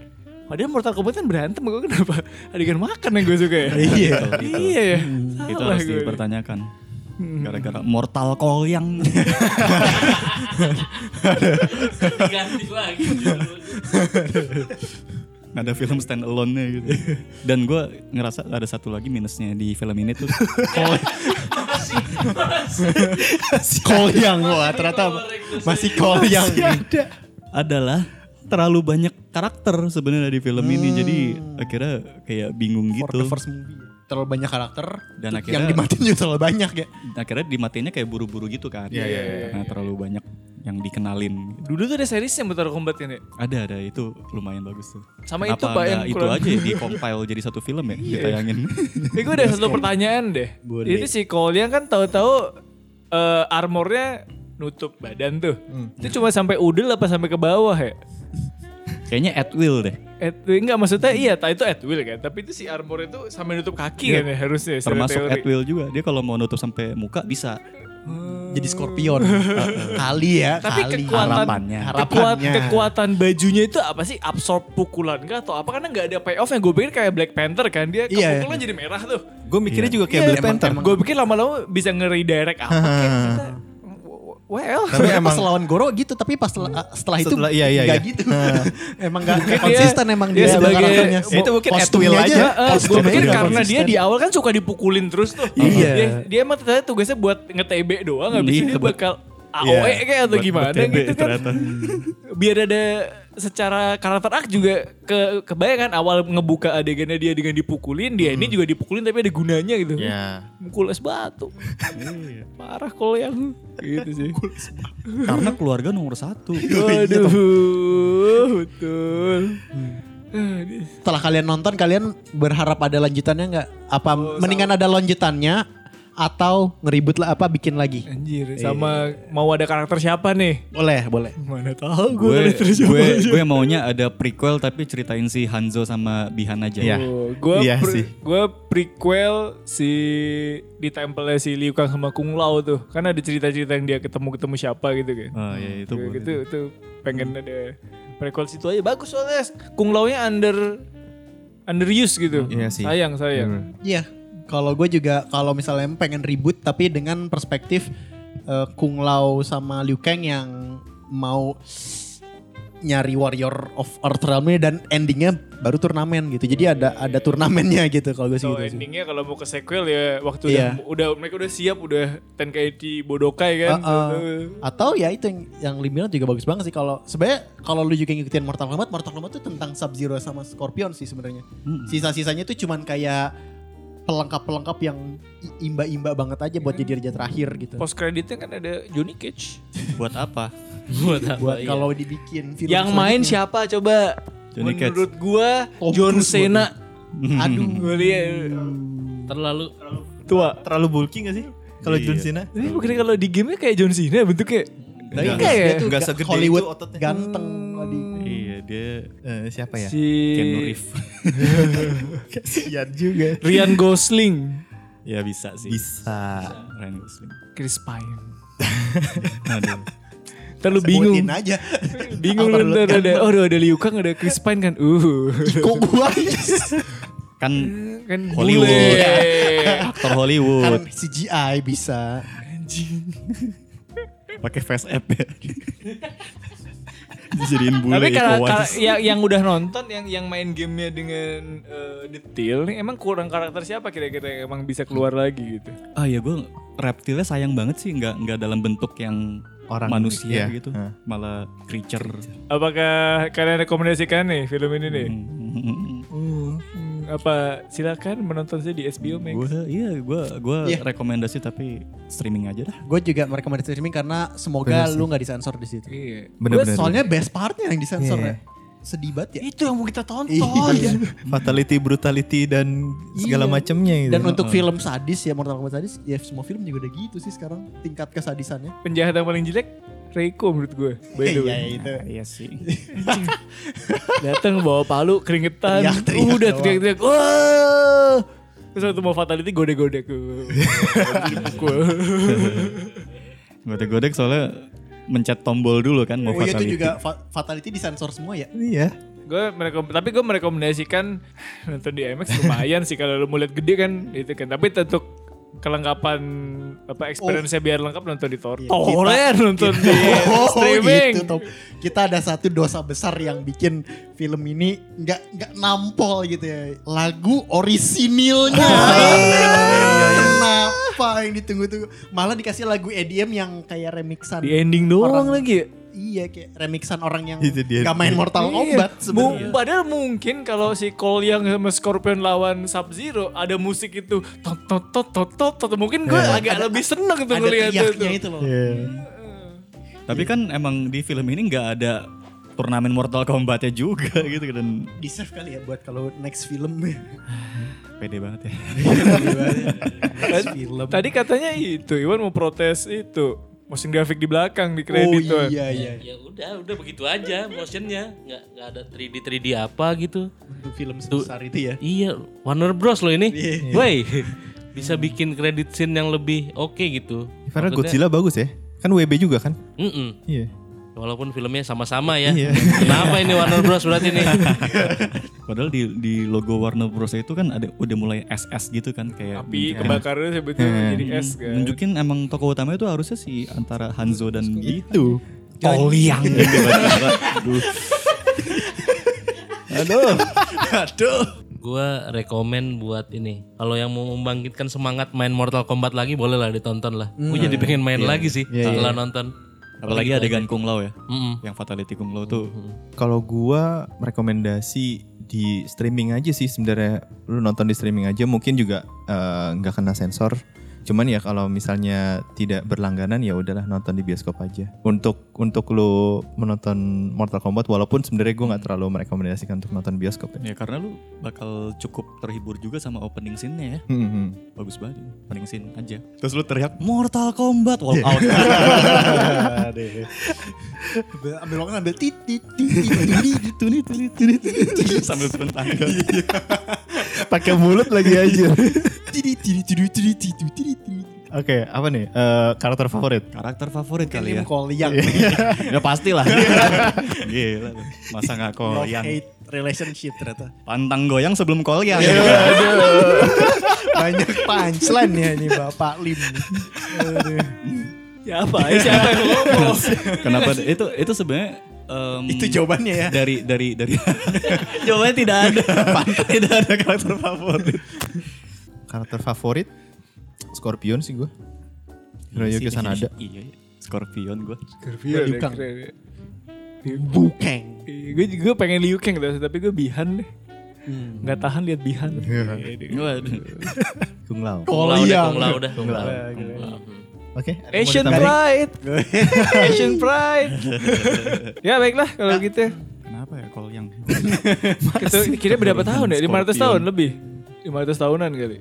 Padahal Mortal Kombat kan berantem, gue kenapa? Adegan makan yang gue suka ya? Iya. <laughs> iya ya. Itu harus gue. dipertanyakan. Gara-gara mortal kolyang. Ganti lagi. ada film stand alone-nya gitu. Dan gue ngerasa ada satu lagi minusnya di film ini tuh. Cole yang wah ternyata masih Cole yang. adalah terlalu banyak karakter sebenarnya di film ini. Jadi akhirnya kayak bingung For gitu. the first movie. Terlalu banyak karakter Dan yang akhirnya- dimatiin juga terlalu banyak ya. Akhirnya dimatiinnya kayak buru-buru gitu kan. Iya, iya, iya. Karena terlalu banyak yang dikenalin. Dulu tuh ada series yang Mortal Kombat ya? Ada ada itu lumayan bagus tuh. Sama Kenapa itu Pak yang itu kurang- aja ya, di compile jadi satu film ya ditayangin. Ini gue ada satu pertanyaan deh. Itu si Cole yang kan tahu-tahu eh, armornya nutup badan tuh. Itu cuma sampai udel apa sampai ke bawah ya? Kayaknya at will deh. At, enggak maksudnya iya, itu at will kan. Tapi itu si armor itu sampai nutup kaki kan ya harusnya. Termasuk teori. at will juga. Dia kalau mau nutup sampai muka bisa. Jadi Scorpion. <laughs> kali ya, Tapi kali. kekuatan Harapannya. Kekuat, Harapannya. kekuatan bajunya itu apa sih? Absorb pukulan kah atau apa? Karena nggak ada payoff yang gue pikir kayak Black Panther kan. Dia Iya. kepukulan jadi merah tuh. Gue mikirnya juga kayak Iya, Black Panther. Gue pikir lama-lama bisa nge-redirect apa <laughs> kayak kita. Well, Tapi emang pas lawan Goro gitu, tapi pas setelah, setelah itu Setelah- iya, iya, nggak iya. gitu. <laughs> emang nggak nggak dia- konsisten emang dia dia, sebagai- karakternya. Ya, itu mungkin at Kostumnya will aja. aja. Gue pikir karena dia konsisten. di awal kan suka dipukulin terus tuh. Iya. Dia, dia emang ternyata tugasnya buat nge-TB doang. Gak bisa Iya, dia buat- bakal AOE kayak atau Buat- gimana buat gitu kan. ternyata. <laughs> Biar ada secara karakter arc juga ke kebayang kan awal ngebuka adegannya dia dengan dipukulin. Dia ini juga dipukulin tapi ada gunanya gitu. Ya. Mukul es batu. Parah kalau yang gitu sih. Karena keluarga nomor satu. <laughs> Waduh, betul. Aduh. Setelah kalian nonton, kalian berharap ada lanjutannya nggak? Apa Oh, mendingan ada lanjutannya atau ngeribut lah apa bikin lagi? Anjir, sama mau ada karakter siapa nih? Boleh, boleh. Mana tahu gue gue gue maunya ada prequel tapi ceritain si Hanzo sama Bihan aja. Iya. gue Iya sih. gue prequel si di temple si Liu Kang sama Kung Lao tuh. Kan ada cerita-cerita yang dia ketemu-ketemu siapa gitu kan. Oh ya itu boleh. gitu itu pengen ada prequel situ aja bagus soalnya Kung Lao-nya under underuse gitu. Iya sih. Sayang, sayang. Iya. Kalau gue juga kalau misalnya pengen ribut tapi dengan perspektif eh, Kung Lao sama Liu Kang yang mau nyari Warrior of Earth Realm-nya dan endingnya baru turnamen gitu. Jadi ada ada turnamennya <laughs> gitu kalau gue sih So gitu endingnya kalau mau ke sequel ya waktu Iya. udah, udah mereka udah siap udah Tenkaichi Bodokai kan. Uh-uh. Uh, Atau ya itu yang yang lu bilang juga bagus banget sih kalau sebenarnya kalau lu juga ngikutin Mortal Kombat, Mortal Kombat tuh tentang Sub Zero sama Scorpion sih sebenarnya. Sisa-sisanya tuh cuman kayak pelengkap-pelengkap yang imba-imba banget aja buat jadi raja terakhir gitu. Post creditnya kan ada Johnny Cage. Buat apa? <laughs> Buat apa? buat iya. kalau dibikin film Yang main siapa coba? Johnny Cage. Menurut gua Tom John Cena. Aduh. Gue liat terlalu tua. Terlalu bulky gak sih? Kalau John Cena? Ini bukannya kalau di game kayak John Cena bentuknya. Tapi Enggak, enggak ya? enggak Nggak segede Hollywood itu ototnya. ganteng tadi. Iya dia Eh, siapa ya? Si Keanu Reeves. <laughs> Kasian juga. Ryan Gosling. ya bisa sih. Bisa. Ryan Gosling. Chris Pine. <laughs> Aduh. Ntar lu bingung. Sebutin aja. Bingung lu ntar ada. Oh ada Liu Kang ada Chris Pine kan. Uh. <laughs> Kok gua Kan kan Hollywood. bule. aktor Hollywood kan CGI bisa. pakai face app ya. Dijadiin bule Tapi Uwais. yang yang udah nonton yang yang main gamenya dengan eh, detail nih emang kurang karakter siapa kira-kira yang emang bisa keluar lagi gitu. Ah ya gue reptilnya sayang banget sih nggak nggak dalam bentuk yang Orang manusia iya. gitu, Hah. malah creature. Apakah kalian rekomendasikan nih film ini nih? Hmm. Hmm, apa silakan menonton saya di HBO Max. Gue iya gue gue Iya. rekomendasi tapi streaming aja dah. Gue juga merekomendasi streaming karena semoga Bener lu nggak disensor di situ. Iya. Bener-bener. Soalnya best partnya yang disensor Iya. ya. Sedih banget ya. Itu yang mau kita tonton. Iya. Fatality, brutality dan segala Iya. macamnya gitu. Dan untuk film sadis ya Mortal Kombat sadis ya semua film juga udah gitu sih sekarang tingkat kesadisannya. Penjahat yang paling jelek Reiko menurut gue. By the way. itu. Iya sih. <laughs> Datang bawa palu keringetan. Teriak-teriak udah doang. teriak-teriak. Wah. Terus waktu mau fatality godek-godek. <laughs> Dipukul. Godek-godek soalnya mencet tombol dulu kan mau Oh iya itu fatality. juga fa- fatality disensor semua ya. Iya. gue merekom tapi gue merekomendasikan <laughs> nonton di IMAX lumayan sih kalau lu mau lihat gede kan itu kan tapi untuk kelengkapan apa experience biar lengkap nonton di Tor. Iya, Torrent kita- nonton di <laughs> Oh, streaming. gitu. Kita ada satu dosa besar yang bikin film ini nggak nggak nampol gitu ya. Lagu orisinilnya. Kenapa yang ditunggu-tunggu? Malah dikasih lagu EDM yang kayak remixan. Di ending doang Orang- lagi ya. Iya kayak remixan orang yang Itu dia. gak main Mortal Kombat Iya. sebenarnya. Padahal mungkin kalau si Cole yang sama Scorpion lawan Sub Zero ada musik itu tot tot tot tot tot, tot. mungkin gue agak lebih seneng tuh Ada teriaknya tuh. itu loh. Tapi kan emang di film ini nggak ada turnamen Mortal Kombatnya juga <laughs> gitu dan Deserve kali ya buat kalau next film. <laughs> pede banget ya. <laughs> next film. Tadi katanya itu Iwan mau protes itu motion graphic di belakang di kredit tuh. oh iya iya. Ya udah, udah begitu aja motionnya, nggak nggak ada 3D 3D apa gitu. Untuk film sebesar itu ya. Iya, Warner Bros loh ini. Iya. Woi, bisa bikin credit scene yang lebih oke gitu. Karena Maksudnya- Godzilla bagus ya. Kan WB juga kan? Mm-mm. Iya. Walaupun filmnya sama-sama ya. Iya. Kenapa ini Warner Bros berarti nih? <laughs> Padahal di di logo Warner Bros itu kan ada udah mulai SS gitu kan kayak Api kebakarnya sebetulnya jadi es kan. nunjukin emang tokoh utamanya itu harusnya si antara Hanzo dan Itu. Poliang. <laughs> Aduh. Aduh. Aduh. Gua rekomen buat ini. Kalau yang mau membangkitkan semangat main Mortal Kombat lagi boleh lah ditonton lah. Gue jadi pengen main lagi sih setelah nonton. Apalagi adegan Kung Lao ya. Mm-mm. Yang fatality Kung Lao tuh Kalau gua rekomendasi di streaming aja sih sebenarnya. Lu nonton di streaming aja mungkin juga eh, nggak kena sensor cuman ya kalau misalnya tidak berlangganan ya udahlah nonton di bioskop aja untuk untuk lu menonton Mortal Kombat walaupun sebenarnya gue nggak terlalu merekomendasikan untuk nonton bioskop ya Ya karena lu bakal cukup terhibur juga sama opening scene-nya ya. Hmm, hmm. Bagus banget opening scene aja. Terus lu teriak Mortal Kombat walk out. Ambil ambil waktu ambil tit tit tit tit tit Tunit tunit tunit tunit. Sambil tangga pakai mulut lagi aja Oke, okay, apa nih? Uh, karakter favorit? Karakter favorit kali ya. Kolyang. Iya. <laughs> ya pastilah. <laughs> Gila. Masa nggak kolyang. yang relationship ternyata. Pantang goyang sebelum kolyang. ya. Iya. Banyak punchline ya ini Bapak Lim. Siapa? Ya, siapa yang ngomong? Kenapa itu itu sebenarnya em, Itu jawabannya ya. dari dari dari <laughs> jawabannya tidak ada tidak ada karakter favorit karakter favorit Scorpion sih gue Hiroyuki Sanada iya iya. Scorpion gue Liu Kang. Keren. Bukeng. Gue juga pengen Liu Kang tapi gue Bihan deh. Nggak tahan lihat Bihan. Waduh. <laughs> Kung Lao Kung Lao udah, Kung Lao udah. Kung Lao. Oke yang mau Asian? Pride. <laughs> Asian Pride. ya baiklah kalau gitu. kenapa ya kolyang <laughs> Itu kira berapa tahun ya? 500 Scorpion. tahun lebih. 500 tahunan kali.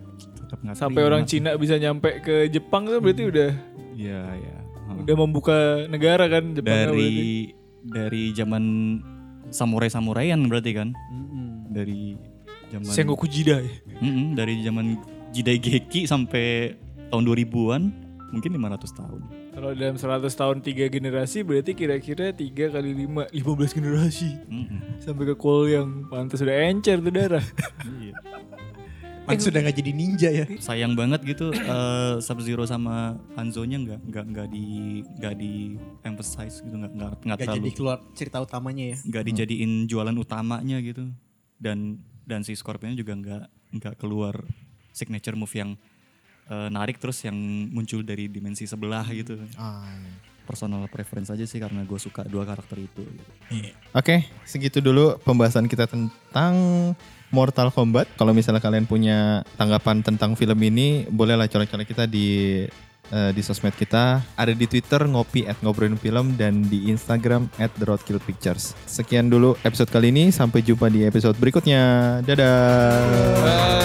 Sampai orang Cina bisa nyampe ke Jepang itu berarti udah iya iya udah membuka negara kan Jepang berarti. dari dari zaman samurai samuraian berarti kan dari zaman Sengoku Jidai. Mm-mm, dari zaman Jidaigeki sampai tahun 2000-an mungkin 500 tahun Kalau dalam 100 tahun 3 generasi berarti kira-kira 3 kali 5 15 generasi. Mm-mm. Sampai ke kol yang pantas sudah encer tuh darah. Iya. Man sudah gak jadi ninja ya. sayang banget gitu eh Sub Zero sama Hanzo-nya nggak nggak nggak di nggak di emphasize gitu nggak nggak nggak Gak jadi terlalu keluar cerita utamanya ya. nggak dijadiin jualan utamanya gitu dan dan si Scorpion juga nggak nggak keluar signature move yang eh, narik terus yang muncul dari dimensi sebelah gitu personal preference aja sih karena gue suka dua karakter itu gitu. Oke, segitu dulu pembahasan kita tentang Mortal Kombat. Kalau misalnya kalian punya tanggapan tentang film ini, bolehlah colek-colek kita di eh, di sosmed kita. Ada di Twitter ngopi at ngobrolin film dan di Instagram at the Roadkill Pictures. Sekian dulu episode kali ini. Sampai jumpa di episode berikutnya. Dadah.